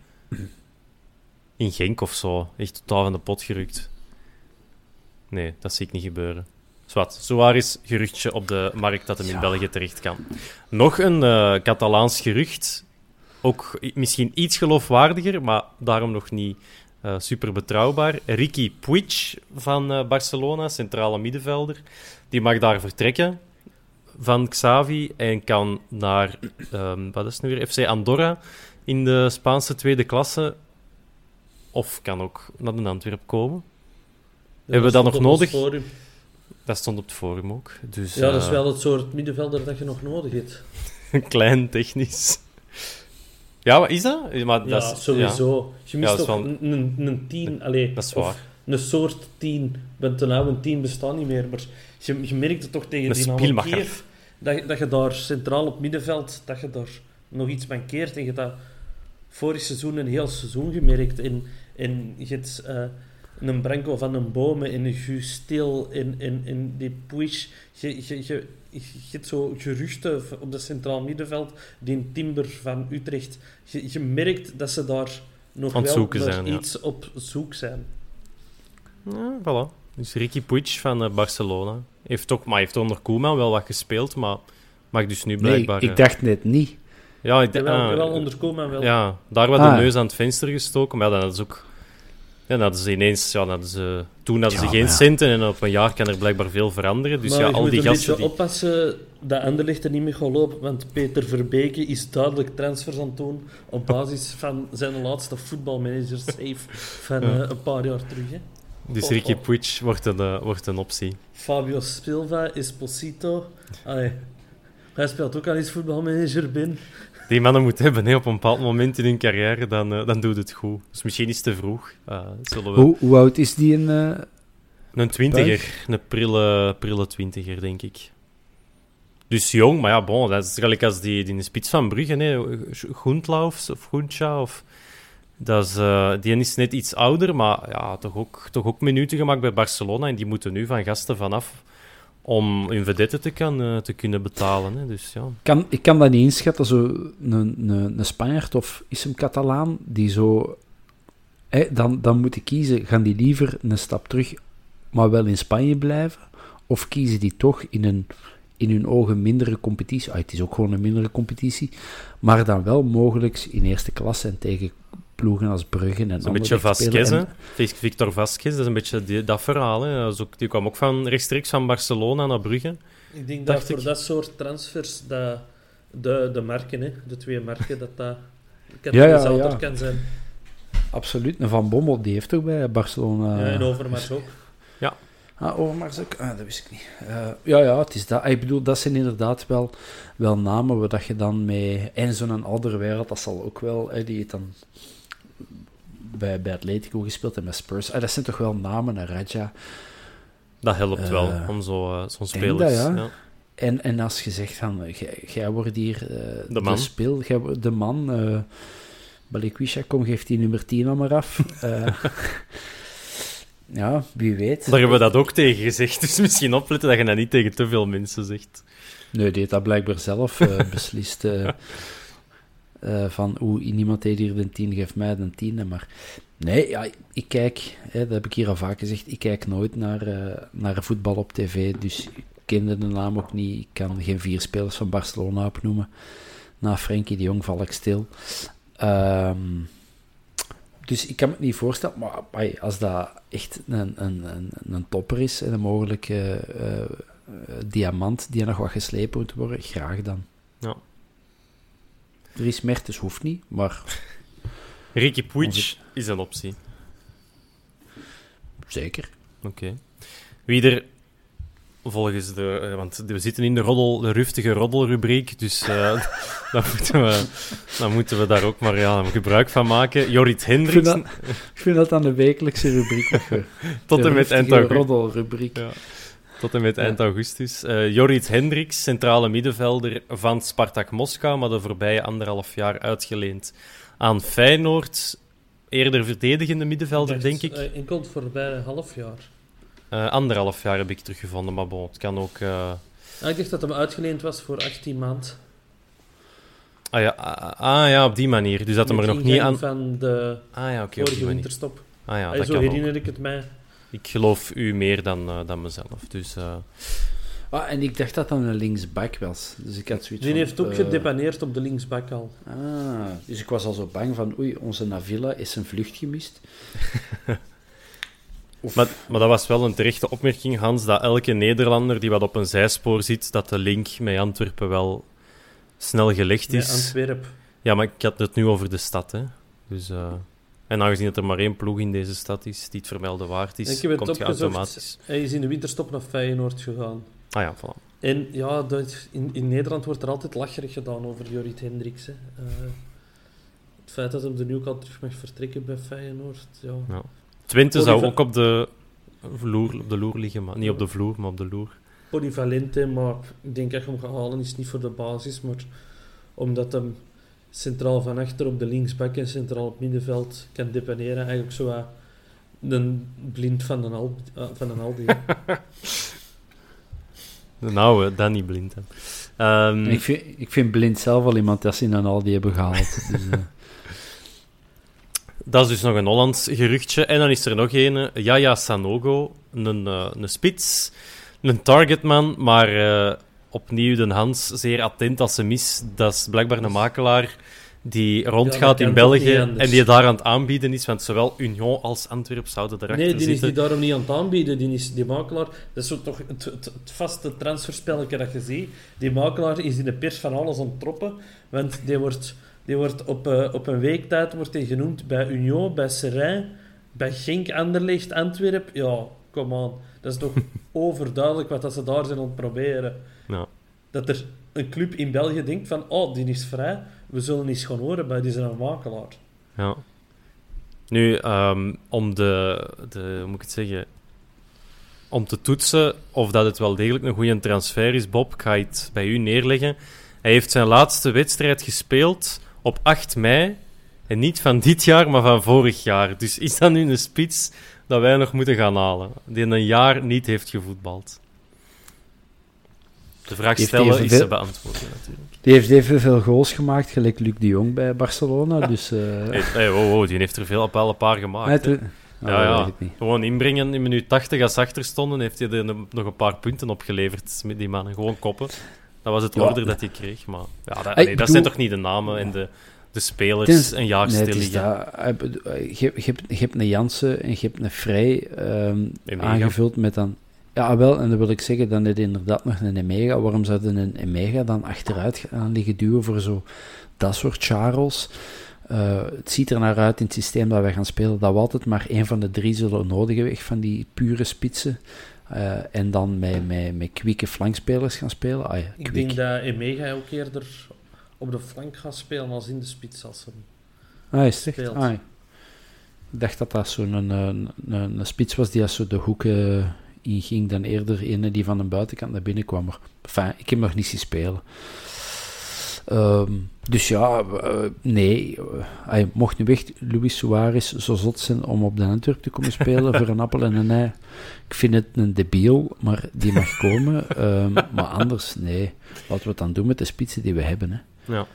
In Genk of zo. Echt totaal van de pot gerukt. Nee, dat zie ik niet gebeuren. Zwat, Suarez geruchtje op de markt dat hem in België terecht kan. Nog een uh, Catalaans gerucht. Ook misschien iets geloofwaardiger, maar daarom nog niet uh, super betrouwbaar. Ricky Puig van uh, Barcelona, centrale middenvelder. Die mag daar vertrekken van Xavi en kan naar, um, wat is het nu weer, FC Andorra in de Spaanse tweede klasse. Of kan ook naar de Antwerp komen. Hebben we dat nog nodig? Dat stond op het forum ook. Dus, ja, dat is wel het soort middenvelder dat je nog nodig hebt. Klein, technisch. Ja, wat is dat? Maar ja, dat is, sowieso. Je mist toch een, een, een tien... Allee, dat is waar. Een soort tien. Want een oude tien bestaat niet meer. Maar je, je merkt het toch tegen die Kiev... Dat, dat je daar centraal op middenveld... Dat je daar nog iets mankeert. En je dat vorig seizoen een heel seizoen gemerkt. En, en je hebt... Uh, een Branko van een Bomen, in een Gustil, in, in, in die Puig. Je, je, je, je hebt zo geruchten op het centraal middenveld. Die Timber van Utrecht. Je, je merkt dat ze daar nog wel zijn, iets op zoek zijn. Ja, voilà. Dus Ricky Puig van uh, Barcelona. Heeft ook, maar heeft onder Koeman wel wat gespeeld, maar mag dus nu blijkbaar... Nee, ik dacht net niet. Ja, ik dacht... Wel, wel onder Koeman wel. Ja, daar werd ah. de neus aan het venster gestoken, maar ja, dat is ook ja, dan hadden ze ineens, ja, hadden ze, toen hadden ze geen centen en op een jaar kan er blijkbaar veel veranderen. Dus maar ja, al die gasten. Je moet een oppassen dat Anderlecht er niet mee gaat lopen, want Peter Verbeke is duidelijk transfers aan het doen op basis van zijn laatste voetbalmanager save van uh, een paar jaar terug. Hè. Dus oh, Ricky oh. Puig wordt een, uh, wordt een optie. Fabio Silva, Esposito. Allee, hij speelt ook al eens voetbalmanager binnen die mannen moeten hebben hè, op een bepaald moment in hun carrière, dan, uh, dan doet het goed. Dus misschien is het te vroeg. Uh, zullen we... hoe, hoe, oud is die een... Uh, een twintiger. Een prille, prille twintiger, denk ik. Dus jong, maar ja, bon, dat is gelijk als die, die in de spits van Brugge, hè, Groentlauf of Groentja, of... Dat is, uh, die is net iets ouder, maar ja, toch, ook, toch ook minuten gemaakt bij Barcelona. En die moeten nu van gasten vanaf om hun vedette te, kan, uh, te kunnen betalen. Hè. Dus, ja. kan, ik kan dat niet inschatten. Zo een, een, een Spanjaard of is hem Catalaan die zo. Hè, dan, dan moet ik kiezen: gaan die liever een stap terug, maar wel in Spanje blijven? Of kiezen die toch in een in hun ogen mindere competitie? Ah, het is ook gewoon een mindere competitie, maar dan wel mogelijk in eerste klasse en tegen ploegen als Bruggen en Een beetje Vasquez, en... Victor Vasquez, dat is een beetje die, dat verhaal. Hè. Dat ook, die kwam ook van, rechtstreeks van Barcelona naar Brugge. Ik denk dat voor dat soort transfers dat de, de merken, hè, de twee merken, dat dat ja, ja, ja. kan zijn. Absoluut. Van Bommel, die heeft toch bij Barcelona... Ja, en Overmars ook. Ja. Ah, Overmars ook? Ah, dat wist ik niet. Uh, ja, ja, het is dat. Ik bedoel, dat zijn inderdaad wel, wel namen waar dat je dan mee... En zo'n andere wereld, dat zal ook wel... Hè, die het dan bij, bij Atletico gespeeld en met Spurs. Ah, dat zijn toch wel namen, naar Raja. Dat helpt wel, eh, om zo, uh, zo'n spelers... ja. ja. En, en als je zegt van, jij wordt hier uh, de man, de, speel, de man uh, Balikwisha, kom, geef die nummer 10 al maar af. ja, wie weet. Daar hebben we dat ook tegen gezegd, dus misschien opletten dat je dat niet tegen te veel mensen zegt. Nee, die heeft dat blijkbaar zelf beslist. Uh, van hoe niemand heeft hier de 10, geeft mij de 10. Maar nee, ja, ik kijk, hè, dat heb ik hier al vaak gezegd, ik kijk nooit naar, uh, naar voetbal op tv. Dus ik kende de naam ook niet. Ik kan geen vier spelers van Barcelona opnoemen. Na Frenkie de Jong val ik stil. Um, dus ik kan me niet voorstellen, maar als dat echt een, een, een, een topper is en een mogelijke uh, diamant die nog wat geslepen moet worden, graag dan. Ja. Dries Mertens hoeft niet, maar... Ricky Puig is een optie. Zeker. Oké. Wie er volgens de... Eh, want we zitten in de, roddel, de ruftige roddelrubriek, dus uh, dan, moeten we, dan moeten we daar ook maar ja, gebruik van maken. Jorrit Hendricks... Ik vind dat, ik vind dat aan de wekelijkse rubriek. Tot en met roddelrubriek. Ja. Tot en met eind augustus. Uh, Jorrit Hendricks, centrale middenvelder van Spartak Moskou, maar de voorbije anderhalf jaar uitgeleend aan Feyenoord. Eerder verdedigende middenvelder, denk ik. Uh, enkel het voorbije half jaar. Uh, anderhalf jaar heb ik teruggevonden, maar bon, het kan ook... Uh... ik dacht dat hem uitgeleend was voor 18 maand. Ah ja, ah, ah, ja, op die manier. Dus dat hem er nog niet aan... van de ah, ja, okay, vorige winterstop. Ah ja, dat zo herinner ik het mij ik geloof u meer dan, uh, dan mezelf. Dus, uh... ah, en ik dacht dat dat een linksback was. Dus ik had zoiets Die heeft ook uh... gedepaneerd op de linksback al. Ah, dus ik was al zo bang van, oei, onze Navilla is een vlucht gemist. maar, maar dat was wel een terechte opmerking, Hans, dat elke Nederlander die wat op een zijspoor zit, dat de link met Antwerpen wel snel gelegd is. Ja, Antwerp. Ja, maar ik had het nu over de stad, hè. Dus... En aangezien dat er maar één ploeg in deze stad is die het vermelden waard is, komt je automatisch. Hij is in de winterstop naar Feyenoord gegaan. Ah ja, voilà. En ja, dat, in, in Nederland wordt er altijd lacherig gedaan over Jorrit Hendricks. Hè. Uh, het feit dat hij er nu al terug mag vertrekken bij Feyenoord. Ja. ja. Twente zou ook op de, vloer, op de loer liggen, maar niet op de vloer, maar op de loer. Polyvalente, maar ik denk dat je hem gaat halen is niet voor de basis, maar omdat hem centraal van achter op de linksbak en centraal op middenveld kan depaneren. Eigenlijk zo een blind van een, Al uh, van een Aldi. de oude, Danny Blind. Um, ik, vind, ik vind Blind zelf wel iemand dat ze in een Aldi hebben gehaald. dus, uh. Dat is dus nog een Hollands geruchtje. En dan is er nog een, Yaya Sanogo, een, uh, een spits, een targetman, maar uh, opnieuw de Hans zeer attent als ze mis. Dat is blijkbaar een makelaar die rondgaat in België en die daar aan het aanbieden is, want zowel Union als Antwerp zouden erachter zitten. Nee, die is die daarom niet aan het aanbieden. Die, is, die makelaar, dat is zo toch het, het, vaste transferspelletje dat je ziet. Die makelaar is in de pers van alles ontroppen, want die wordt, die wordt op, uh, op een week tijd wordt die genoemd bij Union, bij Serrain, bij Genk, Anderlecht, Antwerp. Ja, kom aan. Dat is toch overduidelijk wat dat ze daar zijn aan het proberen. Ja. Dat er een club in België denkt van, oh, die is vrij, we zullen eens gaan horen bij die zijn makelaar. Ja. Nu, um, om de, de, hoe moet ik het zeggen, om te toetsen of dat het wel degelijk een goede transfer is, Bob, ik ga het bij u neerleggen. Hij heeft zijn laatste wedstrijd gespeeld op 8 mei. En niet van dit jaar, maar van vorig jaar. Dus is dat nu een spits dat wij nog moeten gaan halen? Die een jaar niet heeft gevoetbald. De vraag stellen is ze beantwoorden natuurlijk. Die heeft evenveel goals gemaakt, gelijk Luc de Jong bij Barcelona. Dus, uh... hey, hey, wow, wow, die heeft er veel op een paar gemaakt. Nee, ja, ja. Gewoon inbrengen in minuut 80 als achter stonden, heeft hij er nog een paar punten opgeleverd met die mannen. Gewoon koppen. Dat was het order dat hij kreeg. Maar ja, dat, nee, dat zijn toch niet de namen en de, de spelers is, een jaar nee, stil Je, je, je, hebt een Jansen en je hebt een Vrij um, aangevuld met dan ja, wel, en dan wil ik zeggen, dan is inderdaad nog een Emega. Waarom zouden een Emega dan achteruit gaan liggen duwen voor zo dat soort Charles? Uh, het ziet er naar uit in het systeem dat wij gaan spelen dat we altijd maar één van de drie zullen nodig hebben, van die pure spitsen. Uh, en dan met, met, met kwieke flankspelers gaan spelen. Ah, ja, ik denk dat Emega ook eerder op de flank gaat spelen als in de spits als hem ah, is het ah, Ik dacht dat dat zo'n een, een, een, spits was die als zo de hoeken ging dan eerder in die van de buitenkant naar binnen kwam. Maar enfin, ik heb nog niet zien spelen. Um, dus ja, uh, nee. Hij mocht nu weg Luis Suarez zo zot zijn om op de Antwerp te komen spelen voor een appel en een ei. Ik vind het een debiel, maar die mag komen. Um, maar anders, nee. Laten we het dan doen met de spitsen die we hebben. Hè. Ja. Oké.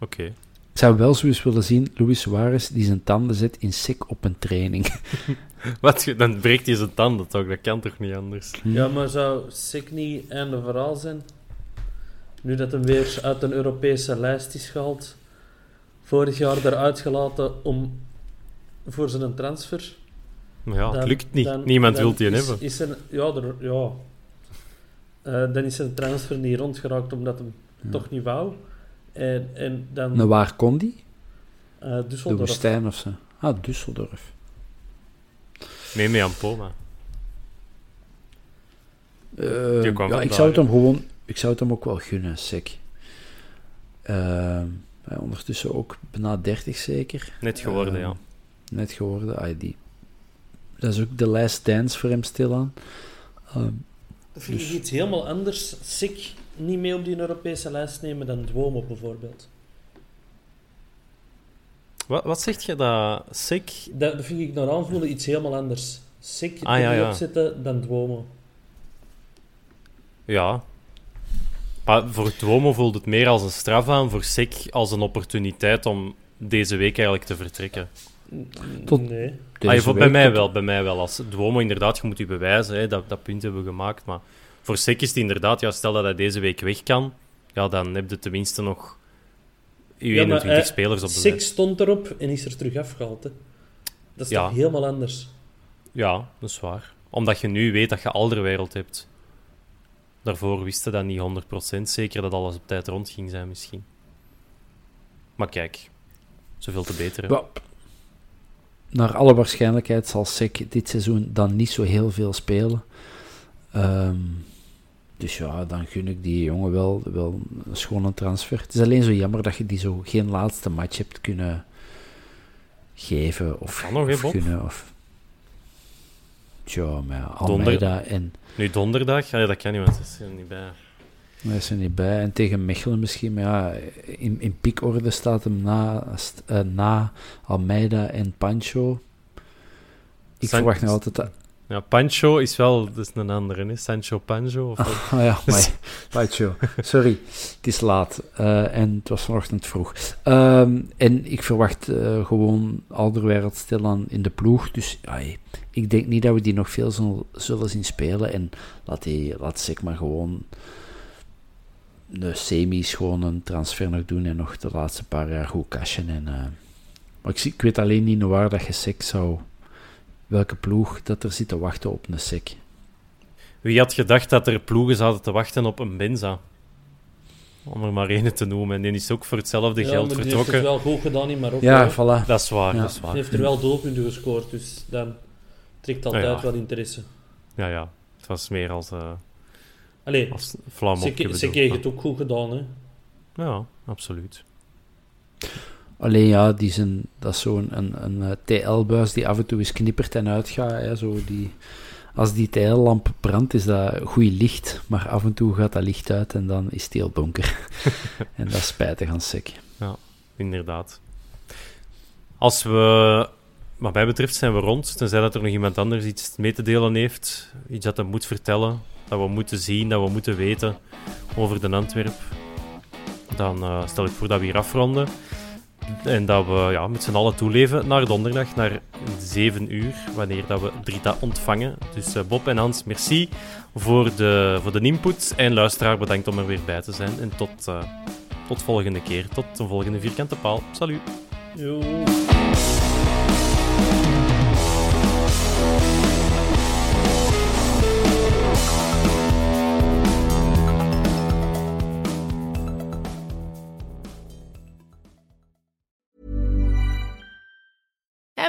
Okay. Ik zou wel zo eens willen zien, Luis Suarez die zijn tanden zet in sec op een training. Wat, dan breekt hij zijn tanden toch? Dat kan toch niet anders? Ja, maar zou Sik niet einde verhaal zijn? Nu dat hem weer uit een Europese lijst is gehaald. Vorig jaar eruit gelaten om, voor zijn transfer. Ja, het lukt niet. Niemand wil die hebben. Is er, ja, er, ja. Uh, dan is zijn transfer niet rondgeraakt omdat hem toch niet wou. En, en dan... Nou, waar kon die? Uh, Düsseldorf. De woestijn of zo. Ah, Düsseldorf. Nee, mee aan Poma. Uh, ja, ik zou het hem gewoon... Ik zou het hem ook wel gunnen, sec. Uh, ondertussen ook bijna 30 zeker. Net geworden, uh, ja. Net geworden. Die. Dat is ook de last dance voor hem stilaan. Dat vind dus... ik iets helemaal anders. Sick niet mee op die Europese lijst nemen dan Duomo bijvoorbeeld. Wat, wat zeg je dat? Sick? Dat, vind ik naar aanvoelen iets helemaal anders. Sick ah, ja, ja. opzetten dan Duomo. Ja. Maar voor Duomo voelt het meer als een straf aan, voor Sick als een opportuniteit om deze week eigenlijk te vertrekken. Tot nee. Ah, bij mij wel, bij mij wel. Als Duomo inderdaad, je moet je bewijzen, hè, dat, dat punt hebben we gemaakt, maar voor Sek is het inderdaad, ja, stel dat hij deze week weg kan, ja, dan heb je tenminste nog je 21 spelers op de Sek stond erop en is er terug afgehaald. Hè. Dat is toch helemaal anders? Ja, dat is waar. Omdat je nu weet dat je al de wereld hebt. Daarvoor wisten dat niet 100% zeker dat alles op tijd rond ging zijn, misschien. Maar kijk, zoveel te beter. naar alle waarschijnlijkheid zal Sek dit seizoen dan niet zo heel veel spelen. Ehm, dus ja, dan gun ik die jongen wel, wel een schone transfer. Het is alleen zo jammer dat je die zo geen laatste match hebt kunnen geven. Of, kan nog, of kunnen. Of... Tja, maar Almeida en... Nu donderdag? Ja, dat kan niet, want dat is er niet bij. Is er niet bij. En tegen Mechelen misschien. Maar ja, in, in piekorde staat hem na, uh, na Almeida en Pancho. Ik San verwacht nog altijd... Ja, Pancho is wel is een andere, hè? Sancho Pancho? Of oh, ja, maar, Pancho. Sorry, het is laat. Uh, en het was vanochtend vroeg. Um, en ik verwacht uh, gewoon Alderweireld stilaan in de ploeg. Dus ay, ik denk niet dat we die nog veel zullen, zullen zien spelen. En laat, die, laat zeg maar gewoon de semis gewoon een transfer nog doen en nog de laatste paar jaar goed cashen. En, uh, maar ik, ik, weet alleen niet waar dat je sec zou... Welke ploeg dat er zit te wachten op een sec. Wie had gedacht dat er ploegen zouden te wachten op een Benza? Om er maar één te noemen. En die is ook voor hetzelfde ja, geld maar vertrokken. Die heeft het wel goed gedaan in Marokko. Ja, voilà. Dat is waar, ja. dat is waar. Die heeft er wel doelpunten gescoord, dus dan trekt altijd ja, wel interesse. Ja, ja. Het was meer als... Uh, Allee, als vlam ze, ze kreeg het ook goed gedaan, hè? Ja, absoluut. Alleen ja, die zijn, dat is zo'n een, een, een TL-buis die af en toe eens knippert en uitgaat. Hè, zo die, als die TL-lamp brandt, is dat goed licht, maar af en toe gaat dat licht uit en dan is het heel donker. en dat is spijtig aan sec. Ja, inderdaad. Als we, wat mij betreft, zijn we rond. Tenzij dat er nog iemand anders iets mee te delen heeft, iets dat hij moet vertellen, dat we moeten zien, dat we moeten weten over de Antwerp. Dan uh, stel ik voor dat we hier afronden. En dat we ja, met z'n allen toeleven naar donderdag, naar 7 uur, wanneer dat we Drita ontvangen. Dus uh, Bob en Hans, merci voor de, voor de input. En luisteraar, bedankt om er weer bij te zijn. En tot, uh, tot volgende keer. Tot de volgende vierkante paal. Salut.